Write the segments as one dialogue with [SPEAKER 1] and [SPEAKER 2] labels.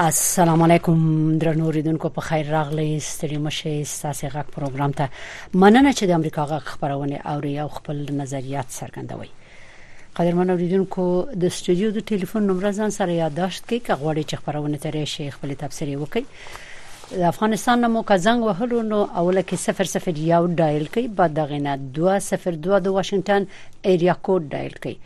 [SPEAKER 1] السلام علیکم درنو ریدونکو په خیر راغلی ستړي مشه ستاسو غږ پروګرام ته مننه چې د امریکا غږ خبرونه او یو خپل نظریات څرګندوي قدرمن اوریدونکو د استودیو د ټلیفون نمبر ځان سره یادداشت کړئ که غواړئ چې خبرونه ترې شي خپل تبصره وکړئ د افغانستان نمو که زنګ وهلو نو اوله کې 001 ډایل کړئ بعد دغه نه 202 د واشنگټن ایریا کوډ ډایل کړئ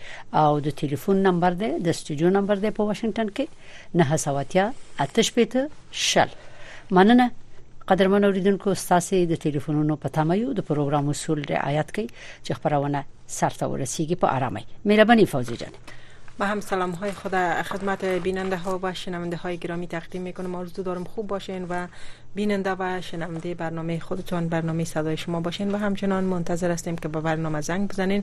[SPEAKER 1] او د تیلیفون نمبر دی د استودیو نمبر دی په واشنگټن کې 980 880 شل مننه قدرمن اوریدونکو ستاسو د ټلیفونونو په تمه یو د پروګرام اصول رعایت کړئ چې خبرونه سرته ورسیږي په آرامۍ مهرباني فوزي جان
[SPEAKER 2] با هم سلام های خدا خدمت بیننده ها و شنونده های گرامی تقدیم میکنم آرزو دارم خوب باشین و بیننده و شنونده برنامه خودتان برنامه صدای شما باشین و همچنان منتظر هستیم که به برنامه زنگ بزنین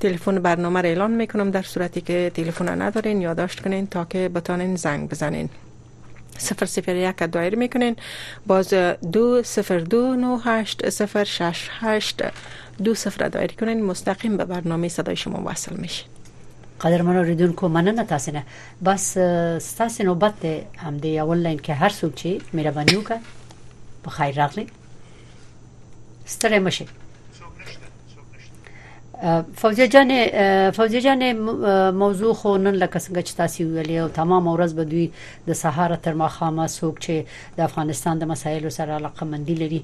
[SPEAKER 2] تلفن برنامه را اعلان میکنم در صورتی که تلفن ندارین یادداشت کنین تا که بتانین زنگ بزنین سفر سفر یک دایر میکنین باز دو سفر دو نو هشت سفر شش هشت دو سفر دایر کنین مستقیم به برنامه صدای شما وصل میشین
[SPEAKER 1] قدرمن اوریدونکو مننه تاسو نه بس تاسو نوبت هم دی اول لاین که هر څوک چې مهرباني وکړه په خیر راغلی ستړی مشه فوزیه جان فوزیه جان موضوع خو نن لکه څنګه چې تاسو ویلې او تمام ورځ به دوی د سهار تر ماخامه سوق چې د افغانستان د مسایلو سره علاقه مندي لري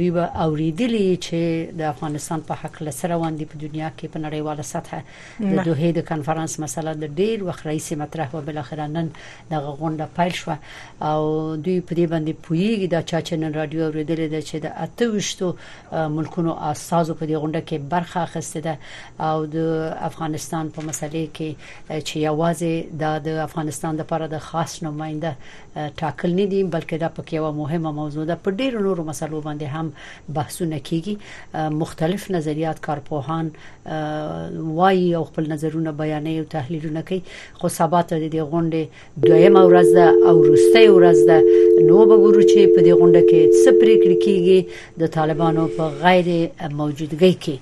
[SPEAKER 1] دوی به اوریدلی چې د افغانستان په حق له سره وندي په دنیا کې په نړیواله سطح د دوه د کانفرنس مسله د ډیر وخت رئیس مطرح و بل اخر نن دغه غونډه پیل شوه او دوی په دې باندې پویږي دا چا چې نن رادیو اوریدلې ده چې د 28 ملکونو استادو په دې غونډه کې برخه اخیستې ده او د افغانستان په مسلې کې چې یوازې د افغانستان لپاره د خاص نماینده ټاکل نه دي بلکې دا پکې یو مهمه موضوع ده په ډیرو نورو مسلو باندې هم بحثونه کیږي مختلف نظریات کارپوهان وایي او خپل نظرونه بیانوي او تحلیلونه کوي خو سبا ته د دې غونډې دویمه ورځ ده او وروستۍ ورځ ده نو به ګورو چې په دې غونډه کې څه پریکړې کیږي د طالبانو په غیر موجودګۍ کې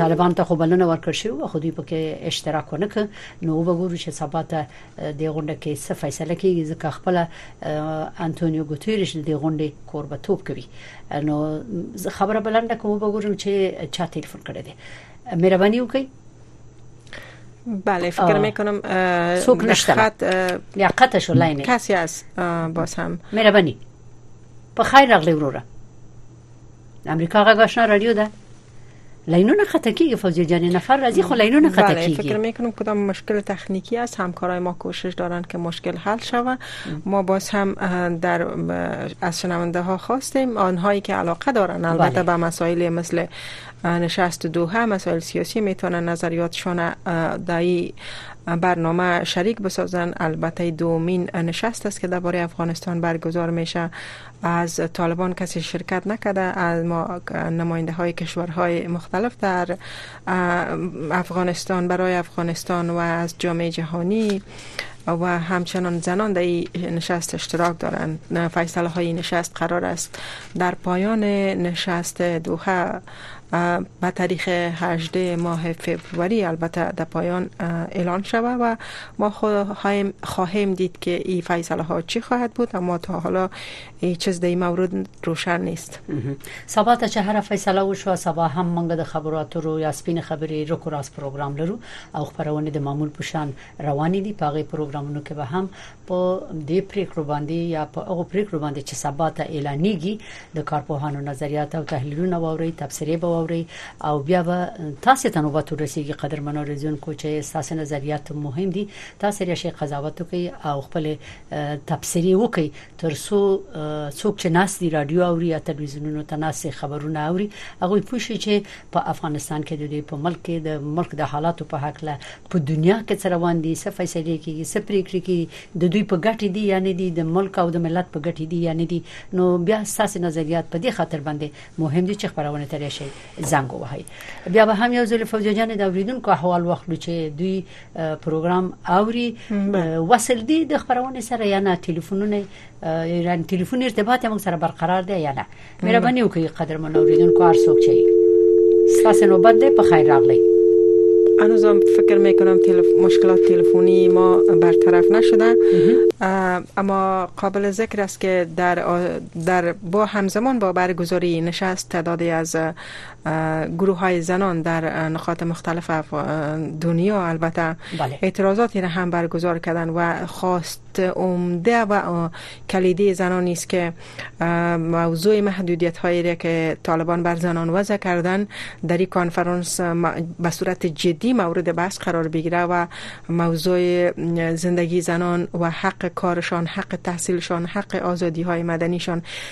[SPEAKER 1] طالبان ته خو بلنه ورکړ شو خو دوی پکې اشتراک ونه کړ نو به ګورو چې سبا ته د غونډه کې څه فیصله کیږي ځکه خپل انټونیو ګوتیریش د غونډې کوربه توپ کوي نو خبره بلنده کوم به ګورم چې چا ټلیفون کړی دی مهرباني وکړئ
[SPEAKER 2] بله فکر میکنم
[SPEAKER 1] سوک نشتم یا قطع شو لاینه
[SPEAKER 2] کسی از باز هم
[SPEAKER 1] مهربانی په خیر راغلی وروره امریکا غږ آشنا رادیو ده لینونه خطا کیږي فوزی جان نفر راځي خو لینونه خطا
[SPEAKER 2] بله،
[SPEAKER 1] کیږي
[SPEAKER 2] فکر میکنم کدام مشکل تکنیکی است همکارای ما کوشش دارن که مشکل حل شود ما باز هم در از شنونده ها خواستیم آنهایی که علاقه دارن البته بله. به مسائل مثل نشست دوها مسائل سیاسی میتونن نظریاتشون دایی برنامه شریک بسازن البته دومین نشست است که درباره افغانستان برگزار میشه از طالبان کسی شرکت نکرده از ما نماینده های کشورهای مختلف در افغانستان برای افغانستان و از جامعه جهانی و همچنان زنان در این نشست اشتراک دارند فیصله های نشست قرار است در پایان نشست دوحه به تاریخ 18 ماه فبروری البته در پایان اعلان شوه و ما خواهیم دید که این فیصله ها چی خواهد بود اما تا حالا چیز در این مورد روشن نیست
[SPEAKER 1] سبا تا چه هر فیصله و شو سبا هم منگه در خبرات رو یا سپین خبری رو کراس پروگرام لرو او خبرونه در معمول پوشن روانې دي په هغه پروګرامونو کې به هم په دې پریکړو باندې یا په هغه پریکړو باندې چې سبا ته اعلانېږي د کارپوهانو نظریات او تحلیلونه ووري تفسیرې به ووري او بیا به تاسو ته نوبت ورسیږي قدرمنو ریزونکو چې تاسو نظریات مهم دي تاسو ریشي قضاوت کوي او خپل تفسیرې وکي تر څو څوک چې ناس دی رادیو او یا تلویزیونونو ته ناس خبرونه اوري هغه پوښي چې په افغانستان کې د دې په ملک کې د ملک د حالاتو په حق له په دنیا کې څه روان دي، څه فیصلې کېږي، څه پرېکړې کېږي، د دوی په ګټې دي یا نه دي، د ملک او د ملت په ګټې دي یا نه دي، نو بیا ستاسې نظریات په دې خاطر باندې مهم دي چې خپرونې ته راشئ، زنګ ووهئ. بیا به هم یو ځل له فوزیه جانې د اورېدونکو احوال واخلو چې دوی پروګرام اوري، وصل دي د خپرونې سره یا نه، تېلفونونه یې، یعنې تېلفوني ارتباط یې موږ سره برقرار دی یا نه. مهرباني وکړئ قدرمن اوریدونکو هر څوک چې ستاسو نوبت ده په خیر راغلی
[SPEAKER 2] هنوزم فکر میکنم تلف... مشکلات تلفنی ما برطرف نشده اما قابل ذکر است که در, در با همزمان با برگزاری نشست تعدادی از گروه های زنان در نقاط مختلف دنیا البته بله. اعتراضاتی را هم برگزار کردن و خواست عمده و کلیدی زنان است که موضوع محدودیت هایی را که طالبان بر زنان وضع کردن در این کانفرانس به صورت جدی مورد بحث قرار بگیره و موضوع زندگی زنان و حق کارشان حق تحصیلشان حق آزادی های مدنیشان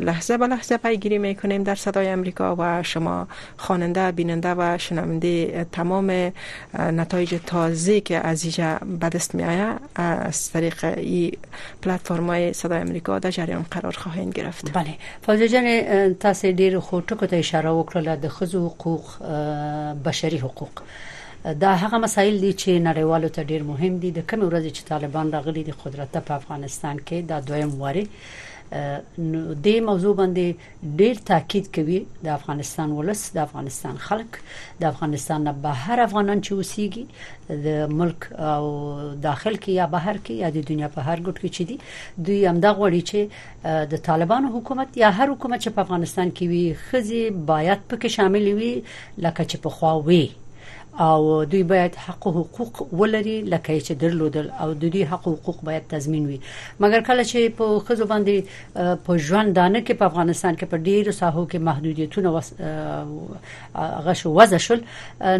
[SPEAKER 2] لحظه به لحظه پیگیری میکنیم در صدای امریکا و شما خواننده بیننده و شنونده تمام نتایج تازه که از اینجا به دست می آیا از طریق این پلتفرم های صدای امریکا در جریان قرار خواهیم گرفت
[SPEAKER 1] بله فوزی جان تاسو ډیر خو ټکو ته اشاره وکړه د خزو حقوق بشری حقوق دا هغه مسایل دي چې نړیوالو ته ډیر مهم دي د کوم ورځ چې طالبان راغلي دي قدرت په افغانستان کې دا دویم واري نو دې موضوع باندې ډیر تاکید کوي د افغانستان ولس د افغانستان خلک د افغانستان نه بهر افغانان چې اوسېږي د ملک او داخل کې یا بهر کې یا د دنیا په هر ګوټ کې چې دي دوی هم دا غوړي چې د طالبانو حکومت یا هر حکومت چې په افغانستان کې وي خزي باید پکې شامل وي لکه چې په خوا وي او دوی باید حق او حقوق ولري لکه یې چې درلودل او د دوی حق او حقوق باید تضمین وي مګر کله چې په خزو باندې په ژوند دانه کې په افغانستان کې په ډیرو ساحو کې محدودیتونه وس غش وځ شول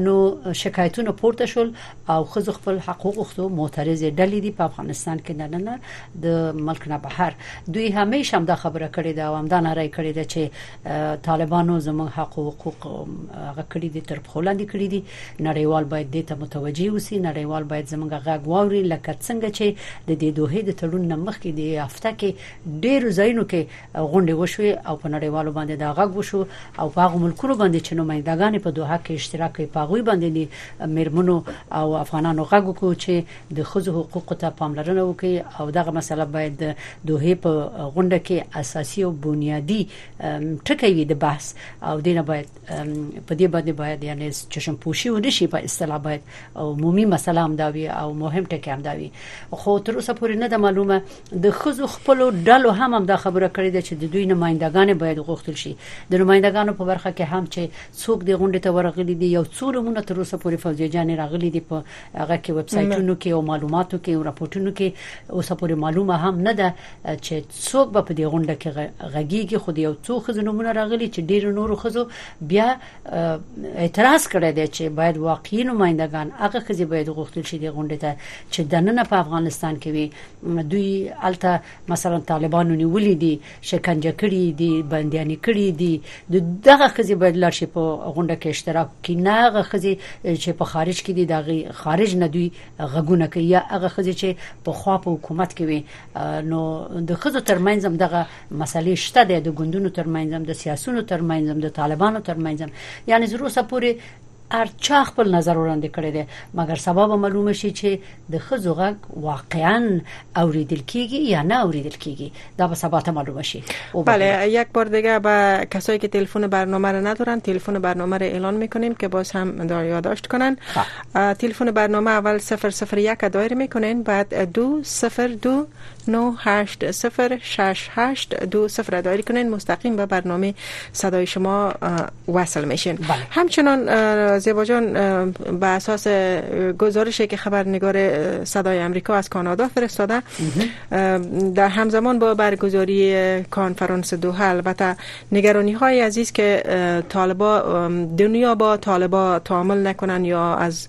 [SPEAKER 1] نو شکایتونه پورته شول او خزو خپل حقوق غوښتو معترض ډلې دي په افغانستان کې نه نه د ملک نه بهر دوی همیشه هم دا خبره کړې ده او هم دا ناره کړې ده چې طالبانو زموږ حق او حقوق هغه کړی دي تر پخو لاندې کړی دي نړیوال باید دې ته متوجي وسی نړیوال باید زموږ غږ واوري لکه څنګه چې د دې دوه د تړون نمخ کې دی هفته کې ډیر ځایونو کې غونډه وشوي او په نړیوالو باندې دا غږ وشو او په هغه ملکونو باندې چې نمائندګان په دوه کې اشتراک کوي په غوي باندې میرمنو او افغانانو غږ کو چې د ښځو حقوقو ته پاملرنه وکړي او دغه مسله باید د دوه په غونډه کې اساسي او بنیادی ټکی وي د بحث او دینه باید په دې باندې باید یعنی چشم پوشي و نشي په اصطلاح باید عمومي مسله هم دا وي او مهم ټکی هم دا وي خو تر اوسه پورې نه د معلومه د ښځو خپل ډلو هم هم دا خبره کړې ده چې د دوی نمائندګان باید غوښتل شي د نمائندګانو په برخه کې هم چې څوک د غونډې ته ورغلي دي یو څو نمونه تر اوسه پورې فوزیه جان راغلي دي په هغه کې ویب سایټونو کې او معلوماتو کې او راپورټونو کې اوس پورې معلومه هم نه ده چې څوک به په دې غونډه کې غږیږي خو یو څو خزنمونه راغلي چې ډیر نور خزو بیا اعتراض کړی دی چې باید واقعي نمائندگان هغه خزي باید غوښتل شي د غونډه ته چې دننه په افغانستان کې وي دوی الته مثلا طالبانو نیولې دي شکنجه کړي دي بنديانې کړي دي د دغه خزي باید لړ شي په غونډه کې اشتراک کړي نه هغه خزي چې په خارج کې دي دغه خارج نه دوی غږونه کوي یا هغه خزي چې په خوا په حکومت کې وي نو د خزو ترمنځ هم دغه مسلې شته د ګوندونو ترمنځ هم د سیاسيونو ترمنځ هم د طالبانو ترمنځ هم یعنی زروسه پوری هر چا خپل نظر وړاندې کړی دی مګر سبا به معلومه شي چې د خزو غږ واقعا اوریدل کیږي یا نه اوریدل کیږي دا به سبا ته معلومه شي
[SPEAKER 2] بله یک بار دیگه به کسایی که تلفن برنامه را ندارن تلفن برنامه را اعلان میکنیم که باز هم دار یادداشت کنن تلفن برنامه اول 001 دایر میکنین بعد 202 2 سفر 980 دو سفر دایل کنین مستقیم به برنامه صدای شما وصل میشین بله. همچنان زیبا جان به اساس گزارشی که خبرنگار صدای آمریکا از کانادا فرستاده در همزمان با برگزاری کنفرانس دوحه البته نگرانی های عزیز که طالبا دنیا با طالبا تعامل نکنن یا از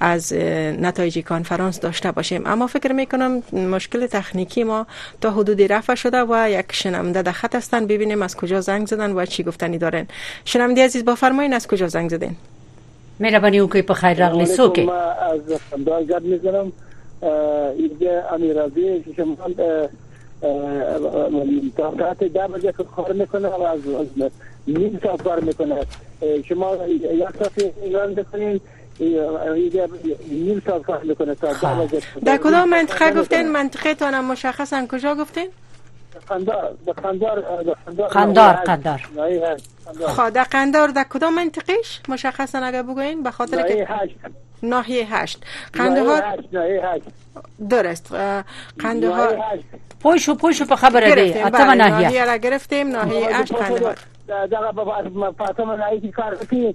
[SPEAKER 2] از نتایج کانفرانس داشته باشیم اما فکر می کنم مشکل تکنیکی ما تا حدودی رفع شده و یک شنونده در خط هستند ببینیم از کجا زنگ زدن و چی گفتنی دارن شنونده عزیز با فرمایین از کجا زنگ زدین
[SPEAKER 1] مهربانی وکړئ په خیر راغلی څوک
[SPEAKER 3] از فندار گرد میزنم اینجا امیر رازی شما تا ساعت ده بجه که کار میکنه و از نیم ساعت کار میکنه شما یک ساعت ایران بکنین نیم ساعت فرق میکنه تا
[SPEAKER 2] در کدام منطقه گفتین منطقه تان مشخصا کجا گفتین
[SPEAKER 3] قندار قندار
[SPEAKER 1] قندار قندار
[SPEAKER 2] خب در قندار در کدام منطقهش مشخصا اگر بگوین به خاطر که ناحیه هشت قندهار درست قندهار
[SPEAKER 1] پوشو پوشو په خبره دی
[SPEAKER 2] اته بله، ناحیه ناحیه را گرفتیم ناحیه هشت قندهار
[SPEAKER 3] دغه په پاتمه ناحیه کار کوي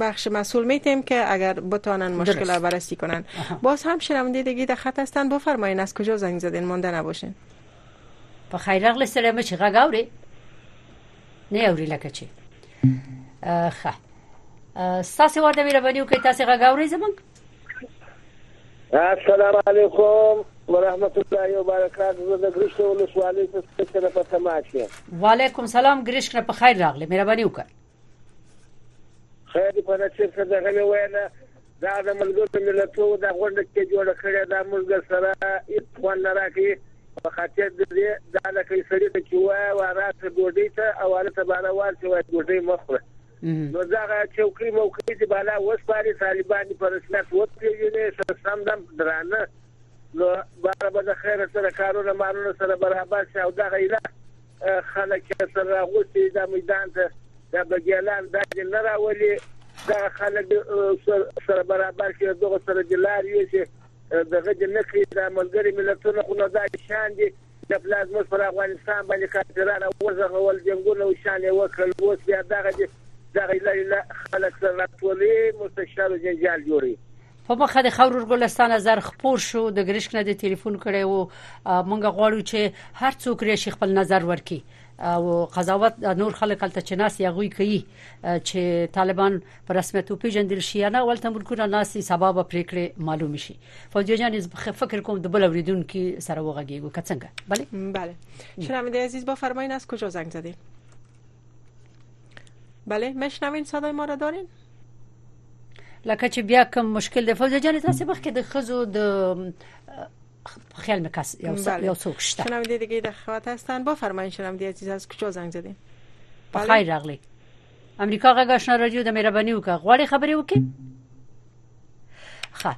[SPEAKER 2] بخش مسئول میتیم که اگر بتانن مشکل را بررسی کنن باز هم شنونده دیگه در خط هستن بفرمایین از کجا زنگ زدین مونده نباشین
[SPEAKER 1] په خیر راغلی سلام چې غږ اوري نه اوري لکه چې ښه ساسي ورته ویره باندې کوي تاسو غږ اوري زمونږ
[SPEAKER 3] السلام علیکم ورحمت الله وبرکاته زه د ګریشک ولسوالۍ څخه سره په تماس یم
[SPEAKER 1] وعلیکم سلام ګریشک په خیر راغلی مهرباني وکړئ
[SPEAKER 3] خیر دی په نصیب څه دغه مې ویله دا د ملګرو ملتو دا غونډه چې جوړه کړې دا موږ در سره هیڅ خوند نه راکوي په خاطر د دې دا لکه سړي ته چې وایه وا راشه ډوډۍ ته او هلته به روان شي وایي ډوډۍ مه خوره نو دغه چوکۍ موقعې چې بالا وسپاري طالبان په رسمیت وپېژني ښه سم دم درانه نو باره به د خیره سره کارونه مالونه سره برابر شي او دغه ایله خلک يې سره راغوستي دا ميدان ته دا بګيالان دا دې نه راولي دغه خلک سره برابر شي دغه سره دې لار يوسي دغه دې نه کړي دا ملګري ملتونه خو نو دا شان دي د پلا زموږ پر افغانستان باندې کافران وزغول جنګونه او شان یې وکړل اوس بیا دغه دغه لري خلک سره راټولي مستشار جنجال جوړي
[SPEAKER 1] په مخه د خورور ګلستان نظر خپور شو د ګریشک نه د ټلیفون کړي وو مونږ غواړو چې هر څوک لري شي خپل نظر ورکي او قضاوت نور خلک کلته چې ناس یغوي کوي چې طالبان په رسمیت او پیژندل شي نه ولته ملکونه ناسي سبب پریکړه معلوم شي فوجي جان فکر کوم د بل اوریدونکو سره وغږیږو کڅنګ
[SPEAKER 2] بله بله شرم عزیز با فرمایین از کجا زنگ زدین بله مشنوین صدای ما را دارین
[SPEAKER 1] لکه چې بیا کوم مشکل دی فوزه جان تاسو مخکې د خزو د خیال مکس یا بله. یا څوک شته
[SPEAKER 2] شنونده دیگه در خدمت هستن با فرمایید شنونده عزیز از کجا زنگ زدین
[SPEAKER 1] بله. بخیر راغلی امریکا غږ آشنا رادیو د مهرباني وکړه غواړي خبرې وکړي ښه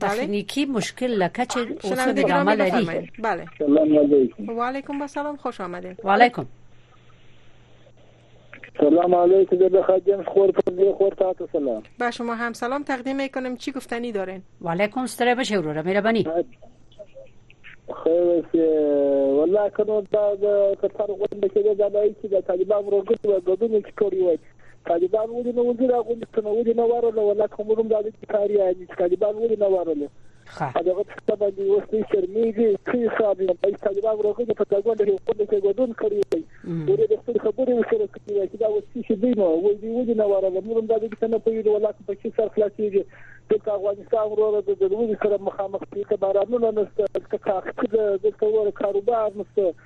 [SPEAKER 1] بله. تکنیکی مشکل لکه چې اوس شنونده ادامه گرامی لري بفرمایید
[SPEAKER 2] بله
[SPEAKER 4] سلام علیکم
[SPEAKER 2] و علیکم السلام خوش آمدید
[SPEAKER 1] و علیکم
[SPEAKER 4] سلام علیکم دل خادم خور پر دی خور تا تو سلام
[SPEAKER 2] با شما هم سلام تقدیم میکنم چی گفتنی دارین
[SPEAKER 1] و علیکم ستره بشه اورورا مهربانی
[SPEAKER 4] خیر است والله کنو دا کتر غوند کې دا دای چې د طالبان وروګد و غدونه چې کوي وای طالبان ولې نو وزیر غوند کنو ولې نو ورله ولا کوم دا د کاری طالبان ولې نو ورله ښه په دغه پښتنه باندې اوس نه شرمېږي څه حساب یې په انسټاګرام راغلي په دا غونډه کې غونډه کې ګډون کړی دی ورې د خپل خبرې وسره کوي چې دا اوس څه شي دی نو وې دی ولې نه واره نور هم دا دې څه نه پوهیږي ولا په څه سر خلاصيږي دلته افغانستان وروره د دروي سره مخامخ دي ته بارانونه نشته دلته کاخ دلته ور کاروبار نشته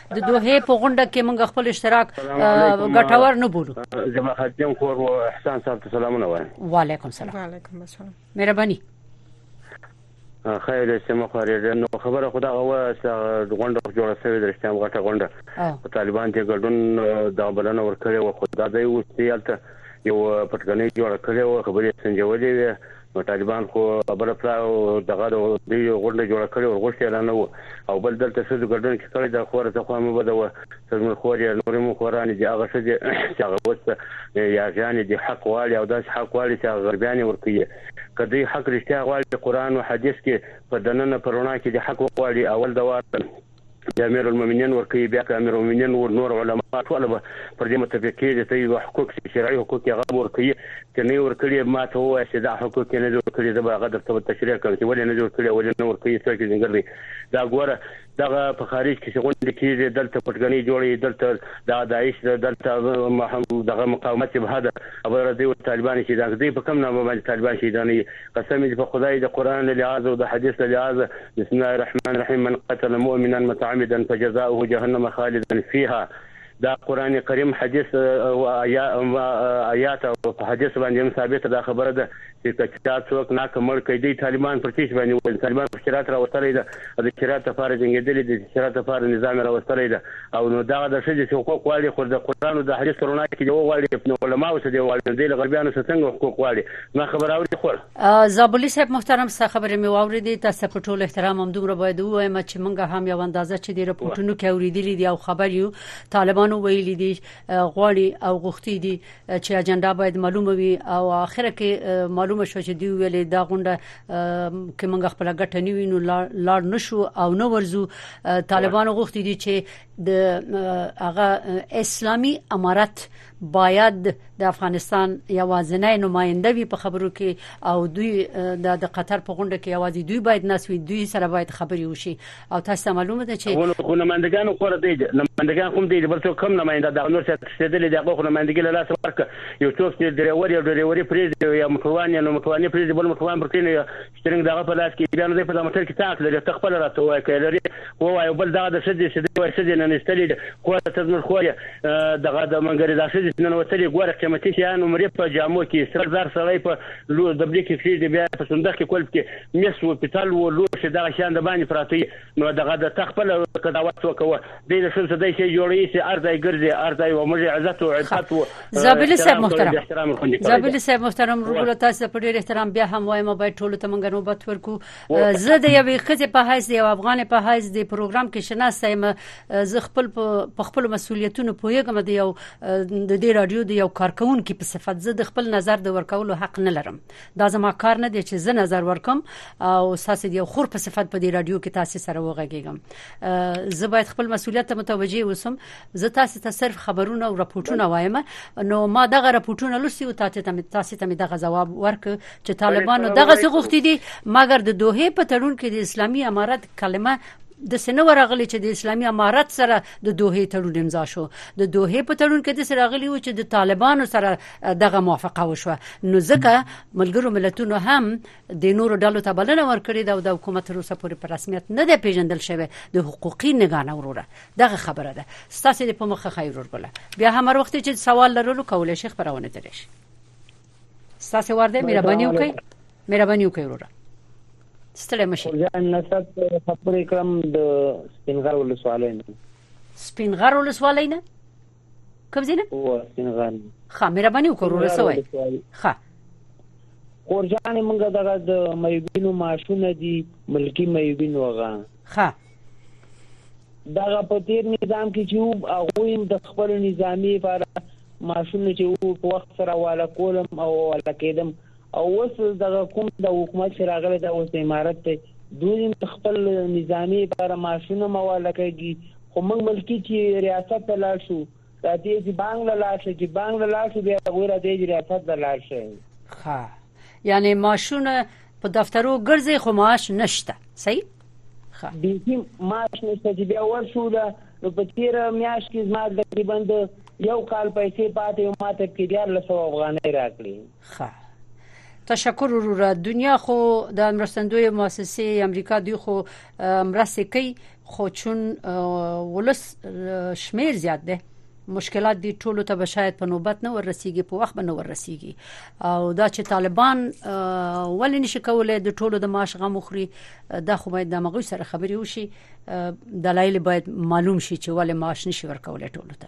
[SPEAKER 4] د
[SPEAKER 1] دوه په غونډه کې موږ خپل اشتراک ګټور نه بولو
[SPEAKER 5] زما خدیم خور او احسان صاحب ته سلامونه وایم
[SPEAKER 1] وعلیکم سلام
[SPEAKER 2] وعلیکم السلام
[SPEAKER 1] مهرباني
[SPEAKER 5] خیر سم خورې نو خبره خدا غوا غونډه جوړه شوې د رښتیا غټه غونډه طالبان چې ګډون دا بلنه ورکړې و خدا دې اوس یالته یو پټګنې جوړه کړې و خبرې سنجولې وي نو طالبان خو بله پلا او دغه د دوی یو غونډه جوړه کړې ور غوښتي نه وو او بل دلته ښځو ګډون کې کړی دا خوره ته خو مو بده وه سږمې خور یا نورې مو خورانې دي هغه ښځې چې هغه اوس یاغیانې دي حق غواړي او داسې حق غواړي چې هغه غربیانې ورکوي که دوی حق رښتیا غواړي قرآن و حدیث کې په دننه په رڼا کې دې حق وغواړي اول د وار د امیر المومنین ورکوي بیا که امیر المومنین و نور علما ټول به پر دې متفق کېږي ته یو حقوق چې شرعي حقوق یې هغه ورکوي چې نه ورکړي ما ته ووایه چې دا حقوق یې نه جوړ کړي زه به هغه درته به تشریح کړم چې ولې نه جوړ کړي ولې نه ورکوي څوک یې ځنګر دی دا ګوره دغه په خارج کې چې غونډې کېږي دلته پټګنۍ جوړوي دلته دا داعش ده دلته دغه مقاومت جبهه ده خبره دی طالبان شهیدان دی په کوم نامه باندې طالبان شهیدانوي قسم دې په خدای د قرآن له لحاظه او د حدیث له لحاظه بسم الله الرحمن الرحیم من قتل مؤمنا متعمدا فجزاؤه جهنم خالدا فیها دا قرآن کریم حدیث او آیات او په حدیث باندې هم ثابته دا خبره ده چې که چا څوک ناکه مړ کړي دی طالبان پر تیش باندې وایي طالبان پر چرات راوتلی ده د شریعت لپاره جنګېدلې دي، د شریعت لپاره نظام یې راوستلی ده او نو دغه د ښځې چې حقوق غواړي خو د قرآن او د حدیث په رڼا کې دې وغواړي نو علماوو څخه دې وغواړي نو دی له غربیانو څخه څنګه حقوق غواړي زما خبره اوري خور.
[SPEAKER 1] زابلي صاحب محترم ستا خبرې مې واورېدې تاسو ته په ټول احترام همدومره باید ووایم چې موږ هم یو اندازه چې دې رپوټونو کې اورېدلي دي او خبر یو طالبانو ویلي دي غواړي او غوښتي دي چې اجنډا باید معلومه وي او اخر کې معلومه شو چې دی ویلې دا غونډه کې موږ خپل ګټه نیو نو لاړ نشو او نو ورزو طالبان غوښتي دي چې د هغه اسلامی امارت باید د افغانستان یوازنۍ نماینده وي په خبرو کې او دوی د قطر په غونډه کې یوازې دوی باید نسوي دوی سره باید خبري وشي او تاسو ته معلومه ده چې ونه
[SPEAKER 5] خو نمایندګانو خور دی نمایندګان کوم دی بل څوک کم نماینده دا نور څه تشتیدل دی هغه خو نمایندګي له لاس ورک یو څوک چې ډریور یا ډریوري پریږدي یا موټروان یا نو موټرواني پریږدي بل موټروان پر کینې یا شترنګ دغه په لاس کې بیا نو دی په موټر کې تاک لري ته خپل راته وای کوي لري و وای بل دا د شدي شدي وای شدي نه نشتلې خو ته زموږ خو دغه د منګری دا شدي نن وتلې ګوره قیمتي شیان عمرې په جامو کې سر زر سړی په لو دبلې کې کړي بیا په صندوق کې کول کې مس وپیتل و لوښې دغه شیان د باندې پراته وي نو دغه د ته خپل قضاوت وکوه دی د ښځو دی شی جوړوي چې هر ځای ګرځي هر ځای و موږ عزت او عفت
[SPEAKER 1] و زابلی صاحب محترم زابلی صاحب محترم وروره تاسو په ډیر احترام بیا هم وایم باید ټول ته مونږ نوبت ورکو زه د یوې خځې په حیث د یو افغان په حیث د پروګرام کې شناسه یم زه خپل په خپل مسولیتونو پوهیږم د یو د دې رادیو د یو کارکونکو په صفت زه د خپل نظر د ورکولو حق نه لرم دا زما کار نه دی چې زه نظر ورکم او ساسې دی خور په صفت په دې رادیو کې تاسو سره وغږیږم زه باید خپل مسولیت ته متوجي اوسم زه تاسو ته صرف خبرونه او راپورټونه وایم نو ما دغه راپورټونه لوسی او تاسو ته تاسو ته دغه جواب ورک چې طالبانو دغه څه غوښتي دي مګر د دوه په تړون کې د اسلامي امارت کلمه د سنو ورغلی چې د اسلامي امارت سره د دوه تړون امضا شو د دوه په تړون کې د سره غلی و چې د طالبانو سره دغه موافقه وشوه نو ځکه ملګرو ملتونو هم د نورو ډلو ته بلنه ورکړې ده او د حکومت تر اوسه پورې په رسمیت نه دی پیژندل شوی د حقوقي نگاه نه وروره دغه خبره ده ستاسو د په مخه خیر ورګله بیا هم هر وخت چې سوال لرلو کولای شي خبرونه درې شي ستاسو ورده مهرباني وکړئ مهرباني وکړئ وروره ستړي مشه
[SPEAKER 6] ځان نصب خبرې کړم د سپینغر ولسوالۍ نه
[SPEAKER 1] سپینغر ولسوالۍ نه کوم ځای نه
[SPEAKER 6] او سنغال
[SPEAKER 1] ښه مهرباني وکړو رسوي ښه
[SPEAKER 6] خورجانې موږ دغه د مېوینو ماشونه دي ملکی مېوینو غا
[SPEAKER 1] ښه
[SPEAKER 6] دغه په تیر نظام کې چې هغه هم د خپل نظامی لپاره ماشونه چې په وخت سره والا کولم او والا کېدم او اوس دغه کوم د حکومت چې راغلی دا اوس امارت دی دوی خپل نظامی پر ماشونه مواله کوي خو موږ ملکی چې ریاست ته لاړ شو راځي چې بانګ له لاړ شي چې بانګ له لاړ شو بیا هغوی راځي چې ریاست ته لاړ شي
[SPEAKER 1] ښه یعنی معاشونه په دفترو ګرځي خو معاش نشته صحیح
[SPEAKER 6] ښه بیخي معاش نشته چې بیا ورشو له نو په تیر میاش کې زما تقریبا د یو کال پیسې پاتې او ماته کې دیار لسو افغانۍ راکړي
[SPEAKER 1] ښه تشکر وروره دنیا خو د مرستندوی مؤسسه امریکا دوی خو مرسته کوي خو چون ولس شمیر زیات ده مشکلات دی ټولو ته شاید په نوبت نه ورسیږي په وخت نه ورسیږي او دا چې طالبان ولې نشي کولای د ټولو د معاش غم وخوري دا خو باید د مغوي سره خبري وشي دلایل باید معلوم شي چې ولې معاش نشي ورکولای ټولو ته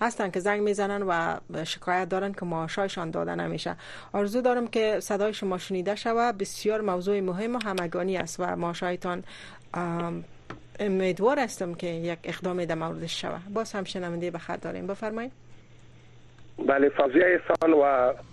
[SPEAKER 2] هستن که زنگ میزنن و شکایت دارن که معاشایشان داده نمیشه آرزو دارم که صدای شما شنیده شود بسیار موضوع مهم و همگانی است و معاشایتان امیدوار هستم که یک اقدام در موردش شود باز هم شنونده بخط داریم بفرمایید
[SPEAKER 4] بله فضیه احسان
[SPEAKER 1] و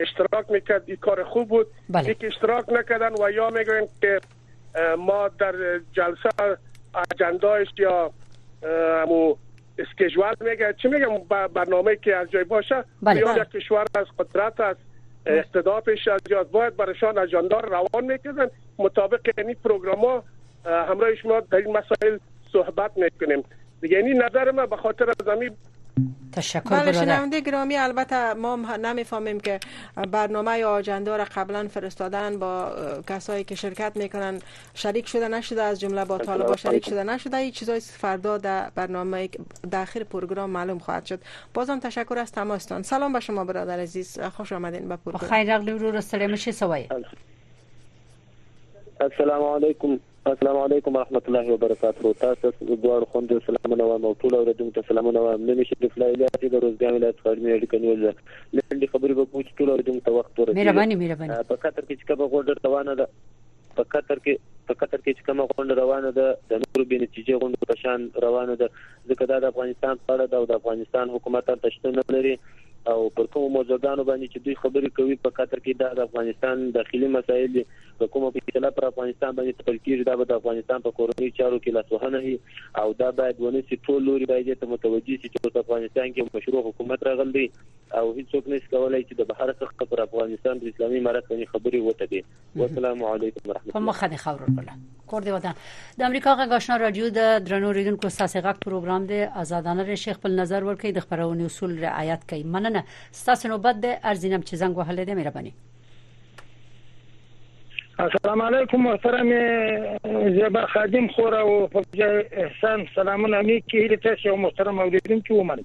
[SPEAKER 4] اشتراک میکرد این کار خوب بود
[SPEAKER 1] بله.
[SPEAKER 4] یک اشتراک نکردن و یا میگوین که ما در جلسه اجندایش یا امو اسکیجوال میگه چی میگم برنامه که از جای باشه
[SPEAKER 1] بله.
[SPEAKER 4] یا بله. کشور از قدرت از اقتدار پیش از باید برشان اجندا روان میکردن مطابق این یعنی پروگرام ها همراه شما در این مسائل صحبت میکنیم یعنی نظر ما به خاطر از
[SPEAKER 1] تشکر
[SPEAKER 2] بله شنونده گرامی البته ما نمیفهمیم که برنامه یا آجنده را قبلا فرستادن با کسایی که شرکت میکنن شریک شده نشده از جمله با طالبا شریک شده نشده این چیزای فردا در برنامه در آخر پروگرام معلوم خواهد شد بازم تشکر از تماستان سلام به شما برادر عزیز خوش آمدین به پروگرام
[SPEAKER 1] خیر اغلی رو سلام شي سوای
[SPEAKER 6] السلام علیکم السلام علیکم ورحمت الله وبرکاته تاسو دواړو خوندو سلامونه وایم او ټول اورېدونکو ته سلامونه وایم نومې شریف لایلي چې د روزګان ولایت څخه علمي اړیکه نیولې ده لنډې خبرې به کوو چې ټول اورېدونکو ته وخت ورسېږي
[SPEAKER 1] مهرباني مهرباني
[SPEAKER 6] په قطر کې چې کومه غونډه روانه ده په قطر کې په قطر کې چې کومه غونډه روانه ده د نورو بې نتیجې غونډو په شان روانه ده ځکه دا د افغانستان په اړه ده او د افغانستان حکومت هلته شتون نه لري او پر کومو موضوعګانو باندې چې دوی خبرې کوي په قطر کې دا د افغانستان داخلي مسایل دي که کومه فیصله پر افغانستان باندې تپل کیږي دا به د افغانستان په کورنیو چارو کې لاسوهنه وي او دا باید ونه سي ټول لوري باید دې ته متوجه سي چې اوس افغانستان کې مشروع حکومت راغلی دی او هیڅوک نشي کولای چې د بهر څخه پر افغانستان د اسلامي امارت باندې خبرې وتپي والسلام علیکم ورحمت
[SPEAKER 1] الله په مخه دې خبرو بلا کور دی وطن د امریکا غږ آشنا رادیو د درنو ریډونکو ساسې غږ پروګرام دی آزادانه ری شیخ خپل نظر ورکړي د خبرونې اصول رعایت کړئ مننه ستاسو نوبت دی ارزینم چې زنګ وهلې دی مهرباني
[SPEAKER 7] السلام علیکم محترم زیبا خادم خور او احسان سلامونه امید کې هیله تاسو محترم اوریدونکو ومنئ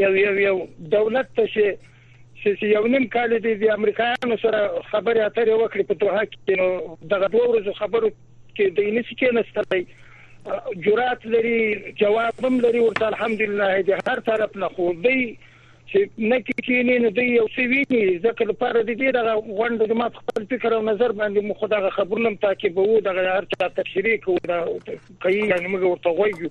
[SPEAKER 7] یو یو یو دولت ته شي چې یو نیم کال دی د امریکایانو سره خبرې اترې وکړي په دوه کې نو دغه دوه ورځې خبرو کې د انس کې نستلې جرأت لري جواب هم لري ورته الحمدلله د هر طرف نه خو دی چې نه کې کې نه نه دی یو څه ویني ځکه لپاره د دې دغه غونډه د ما خپل فکر او نظر باندې مخ دغه خبرونه تعقیبوو دغه هر څه تفسیری کوو دا کوي یعنی موږ ورته وایو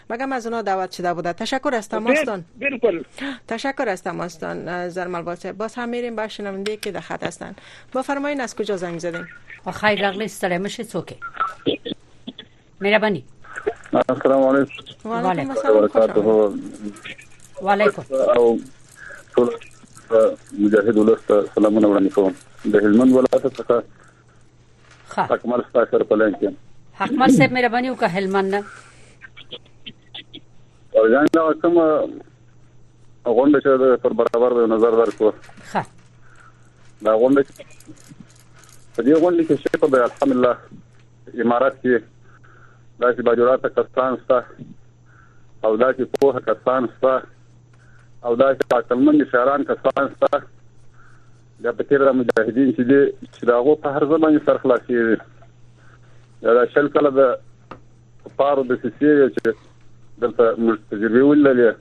[SPEAKER 2] مگم از اونا دعوت شده بوده تشکر از تماستان
[SPEAKER 7] بلکل
[SPEAKER 2] تشکر از تماستان زرمل باشه باز هم میریم با شنونده که در خط هستن بفرمایین از کجا زنگ زدیم
[SPEAKER 1] خیر رغلی ستړی مشه څوک مهرباني
[SPEAKER 8] السلام علیکم
[SPEAKER 2] وعلیکم السلام وبرکاته
[SPEAKER 1] وعلیکم
[SPEAKER 8] او ټول مجاهد ولست سلامونه وړاندې کوم د هلمند ولایت څخه
[SPEAKER 1] ښه
[SPEAKER 8] حکمر ستا سره په لنډ کې
[SPEAKER 1] حکمر صاحب مهرباني وکړه هلمند نه
[SPEAKER 8] ورګان دا کوم غونډه چې پر برابر د نظر درکو
[SPEAKER 1] ښه
[SPEAKER 8] دا غونډه په دې غونډه کې شي په الحمدلله امارات کې دا چې باجورات کسان ستا او دا چې په کسان ستا او دا چې عقلمن شهران کسان ستا دا په تیر دا مجاهدین چې دي چې دا غو په هر ځای باندې سر خلاصي وي دا شل کله د پارو د سیسي وي چې دلته موږ تجربه ولرلې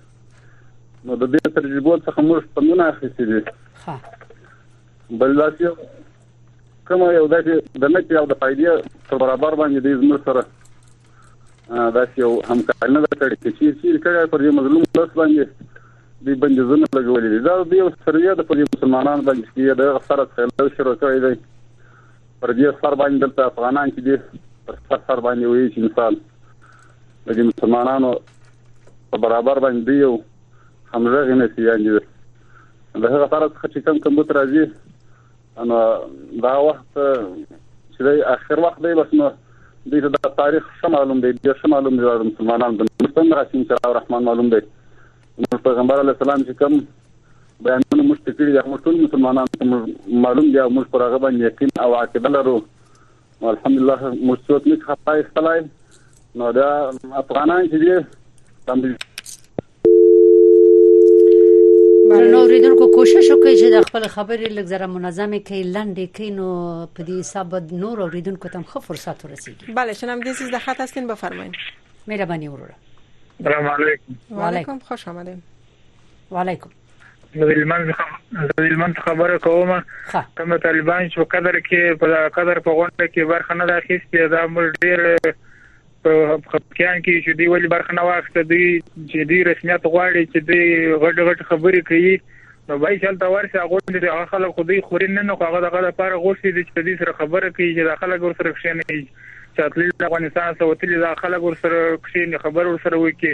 [SPEAKER 8] نو د دې تجربو څخه موږ په نن اخیستې دي
[SPEAKER 1] ها
[SPEAKER 8] بل داسې کوم یو داسې د نه کې یو د فائدې پر برابر باندې د زموږ سره داسې یو همکاري نه کړې چې چې کړه پر دې مظلوم لاس باندې دوی بندیزونه لګولي دي دا د یو سرویا د پوځي مسلمانانو باندې چې د سر څخه شروع کړی دی پر دې سر باندې دلته افغانان چې دي پر سر سر باندې وایي چې مثال د دې مسلمانانو په برابر باندې دی یو همغږي نه سي یعنې د هغه سره څخه چې کوم کمبوت راځي انا دا وخت چې د اخر وخت دی بس نو دوی ته دا تاریخ ښه معلوم دی ډېر ښه معلوم دی د مسلمانانو ته موږ څنګه راشي چې الله رحمان معلوم دی موږ پیغمبر علیه السلام چې کوم بیانونه موږ ته کړي دي هغه ټول مسلمانانو ته معلوم دي او موږ پر هغه باندې یقین او عقیده لرو الحمدلله موږ څوک نه خپای استلای نو دا افغانان چې دي
[SPEAKER 1] نو اوریدونکو کوشش وکړئ چې د خپل خبرې لږ زره منظمه کړئ لنډې کړئ نو په دې حساب نور اوریدونکو ته هم ښه فرصت ورسیږي
[SPEAKER 2] بله شنم دې سیس د خط هستین بفرمایئ
[SPEAKER 1] مهرباني وروره
[SPEAKER 7] السلام علیکم
[SPEAKER 2] وعلیکم خوش آمدید
[SPEAKER 1] وعلیکم
[SPEAKER 7] د هلمند څخه د هلمند څخه خبره کوم کوم طالبان چې قدر کې په قدر په غونډه کې برخه نه اخیستې دا مل ډیر په خپکیان کې چې دی ولې برخه نه واخیسته دی چې دی رسمیت غواړي چې دی غټ غټ خبرې کوي نو بای چل تا ورسه هغه دې هغه خلک خو دې خوري نه نو هغه دغه لپاره غوښتي دي چې دې سره خبره کوي چې دا خلک ور سره کښیني چې تل افغانستان سره وتلي دا خلک ور سره کښیني خبر ور سره وکړي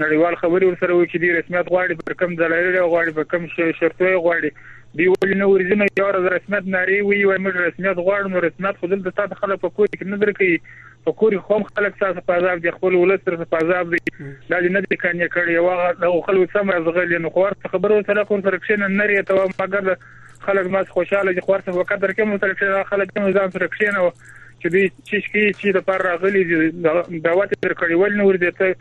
[SPEAKER 7] نړیوال خبرې ورسره وي چې دوی رسمیت غواړي پر کوم دلایلو یې غواړي په کوم شرطو یې غواړي دوی ولې نه ورځي نو یوه ورځ رسمیت نارې وي وایي موږ رسمیت غواړو نو رسمیت خو دلته تاته خلک په کور کې نه درکوي په کور کې خو هم خلک ستاسو په عذاب دي خپل ولس درته په عذاب دی دا دې نه دی قانع کړی یو هغه دغو خلکو سم راز غلي نو خو ورته خبره ورسره کړو سره کښېنه نرې یې ته وایم مګر خلک ماس خوشاله دي خو ورته په قدر کې مو سره کښېنه خلک هم ځان سره کښېنوه چې دوی چې شکي چې د پر راغلي
[SPEAKER 1] دي دعوت یې درکړی ولې نه ورځي ته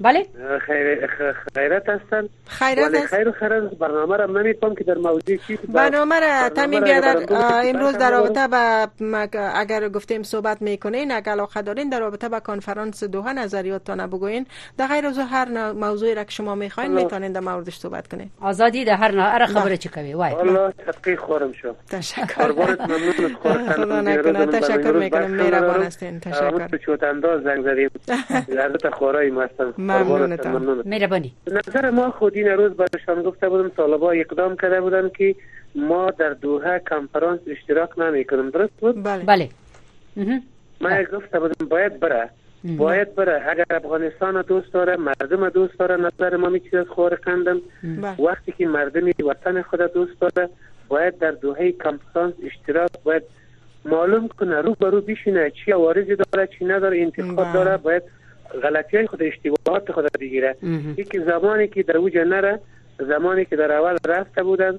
[SPEAKER 1] بله
[SPEAKER 9] خیر خیرت هستن
[SPEAKER 2] خیرت
[SPEAKER 9] ولی خیر خیرت برنامه را نمی پام که در موضوع چی
[SPEAKER 2] برنامه را تمی بیادر امروز در رابطه با اگر گفتیم صحبت میکنین اگر علاقه دارین در رابطه با کنفرانس دوها نظریاتتان بگوین در غیر از هر موضوعی را که شما میخواین میتونین در موردش صحبت کنین
[SPEAKER 1] آزادی در هر هر خبره چی کوي وای
[SPEAKER 9] الله تقی خورم شو
[SPEAKER 2] تشکر قربانت
[SPEAKER 9] ممنون
[SPEAKER 2] خدا نکنه تشکر میکنم مهربان هستین تشکر تو
[SPEAKER 9] چوت انداز زنگ زدیم لذت خورای مستم
[SPEAKER 2] ممنونتم ممنون
[SPEAKER 1] مهربانی
[SPEAKER 9] نظر ما خودین روز برشان گفته بودم طالبا اقدام کرده بودن که ما در دوحه کنفرانس اشتراک نمی کنم درست بود
[SPEAKER 2] بله
[SPEAKER 1] بله
[SPEAKER 9] من گفته بودم باید بره باید بره اگر افغانستان دوست داره مردم دوست داره نظر ما میچی از خوار قندم بله. وقتی که مردم وطن خود دوست داره باید در دوحه کانفرانس اشتراک باید معلوم کنه رو به رو بشینه چی عوارضی داره چی نداره انتقاد بله. داره باید غلطی های خود اشتباهات خود بگیره یکی زمانی که در اوجه نره زمانی که در اول رفته بودن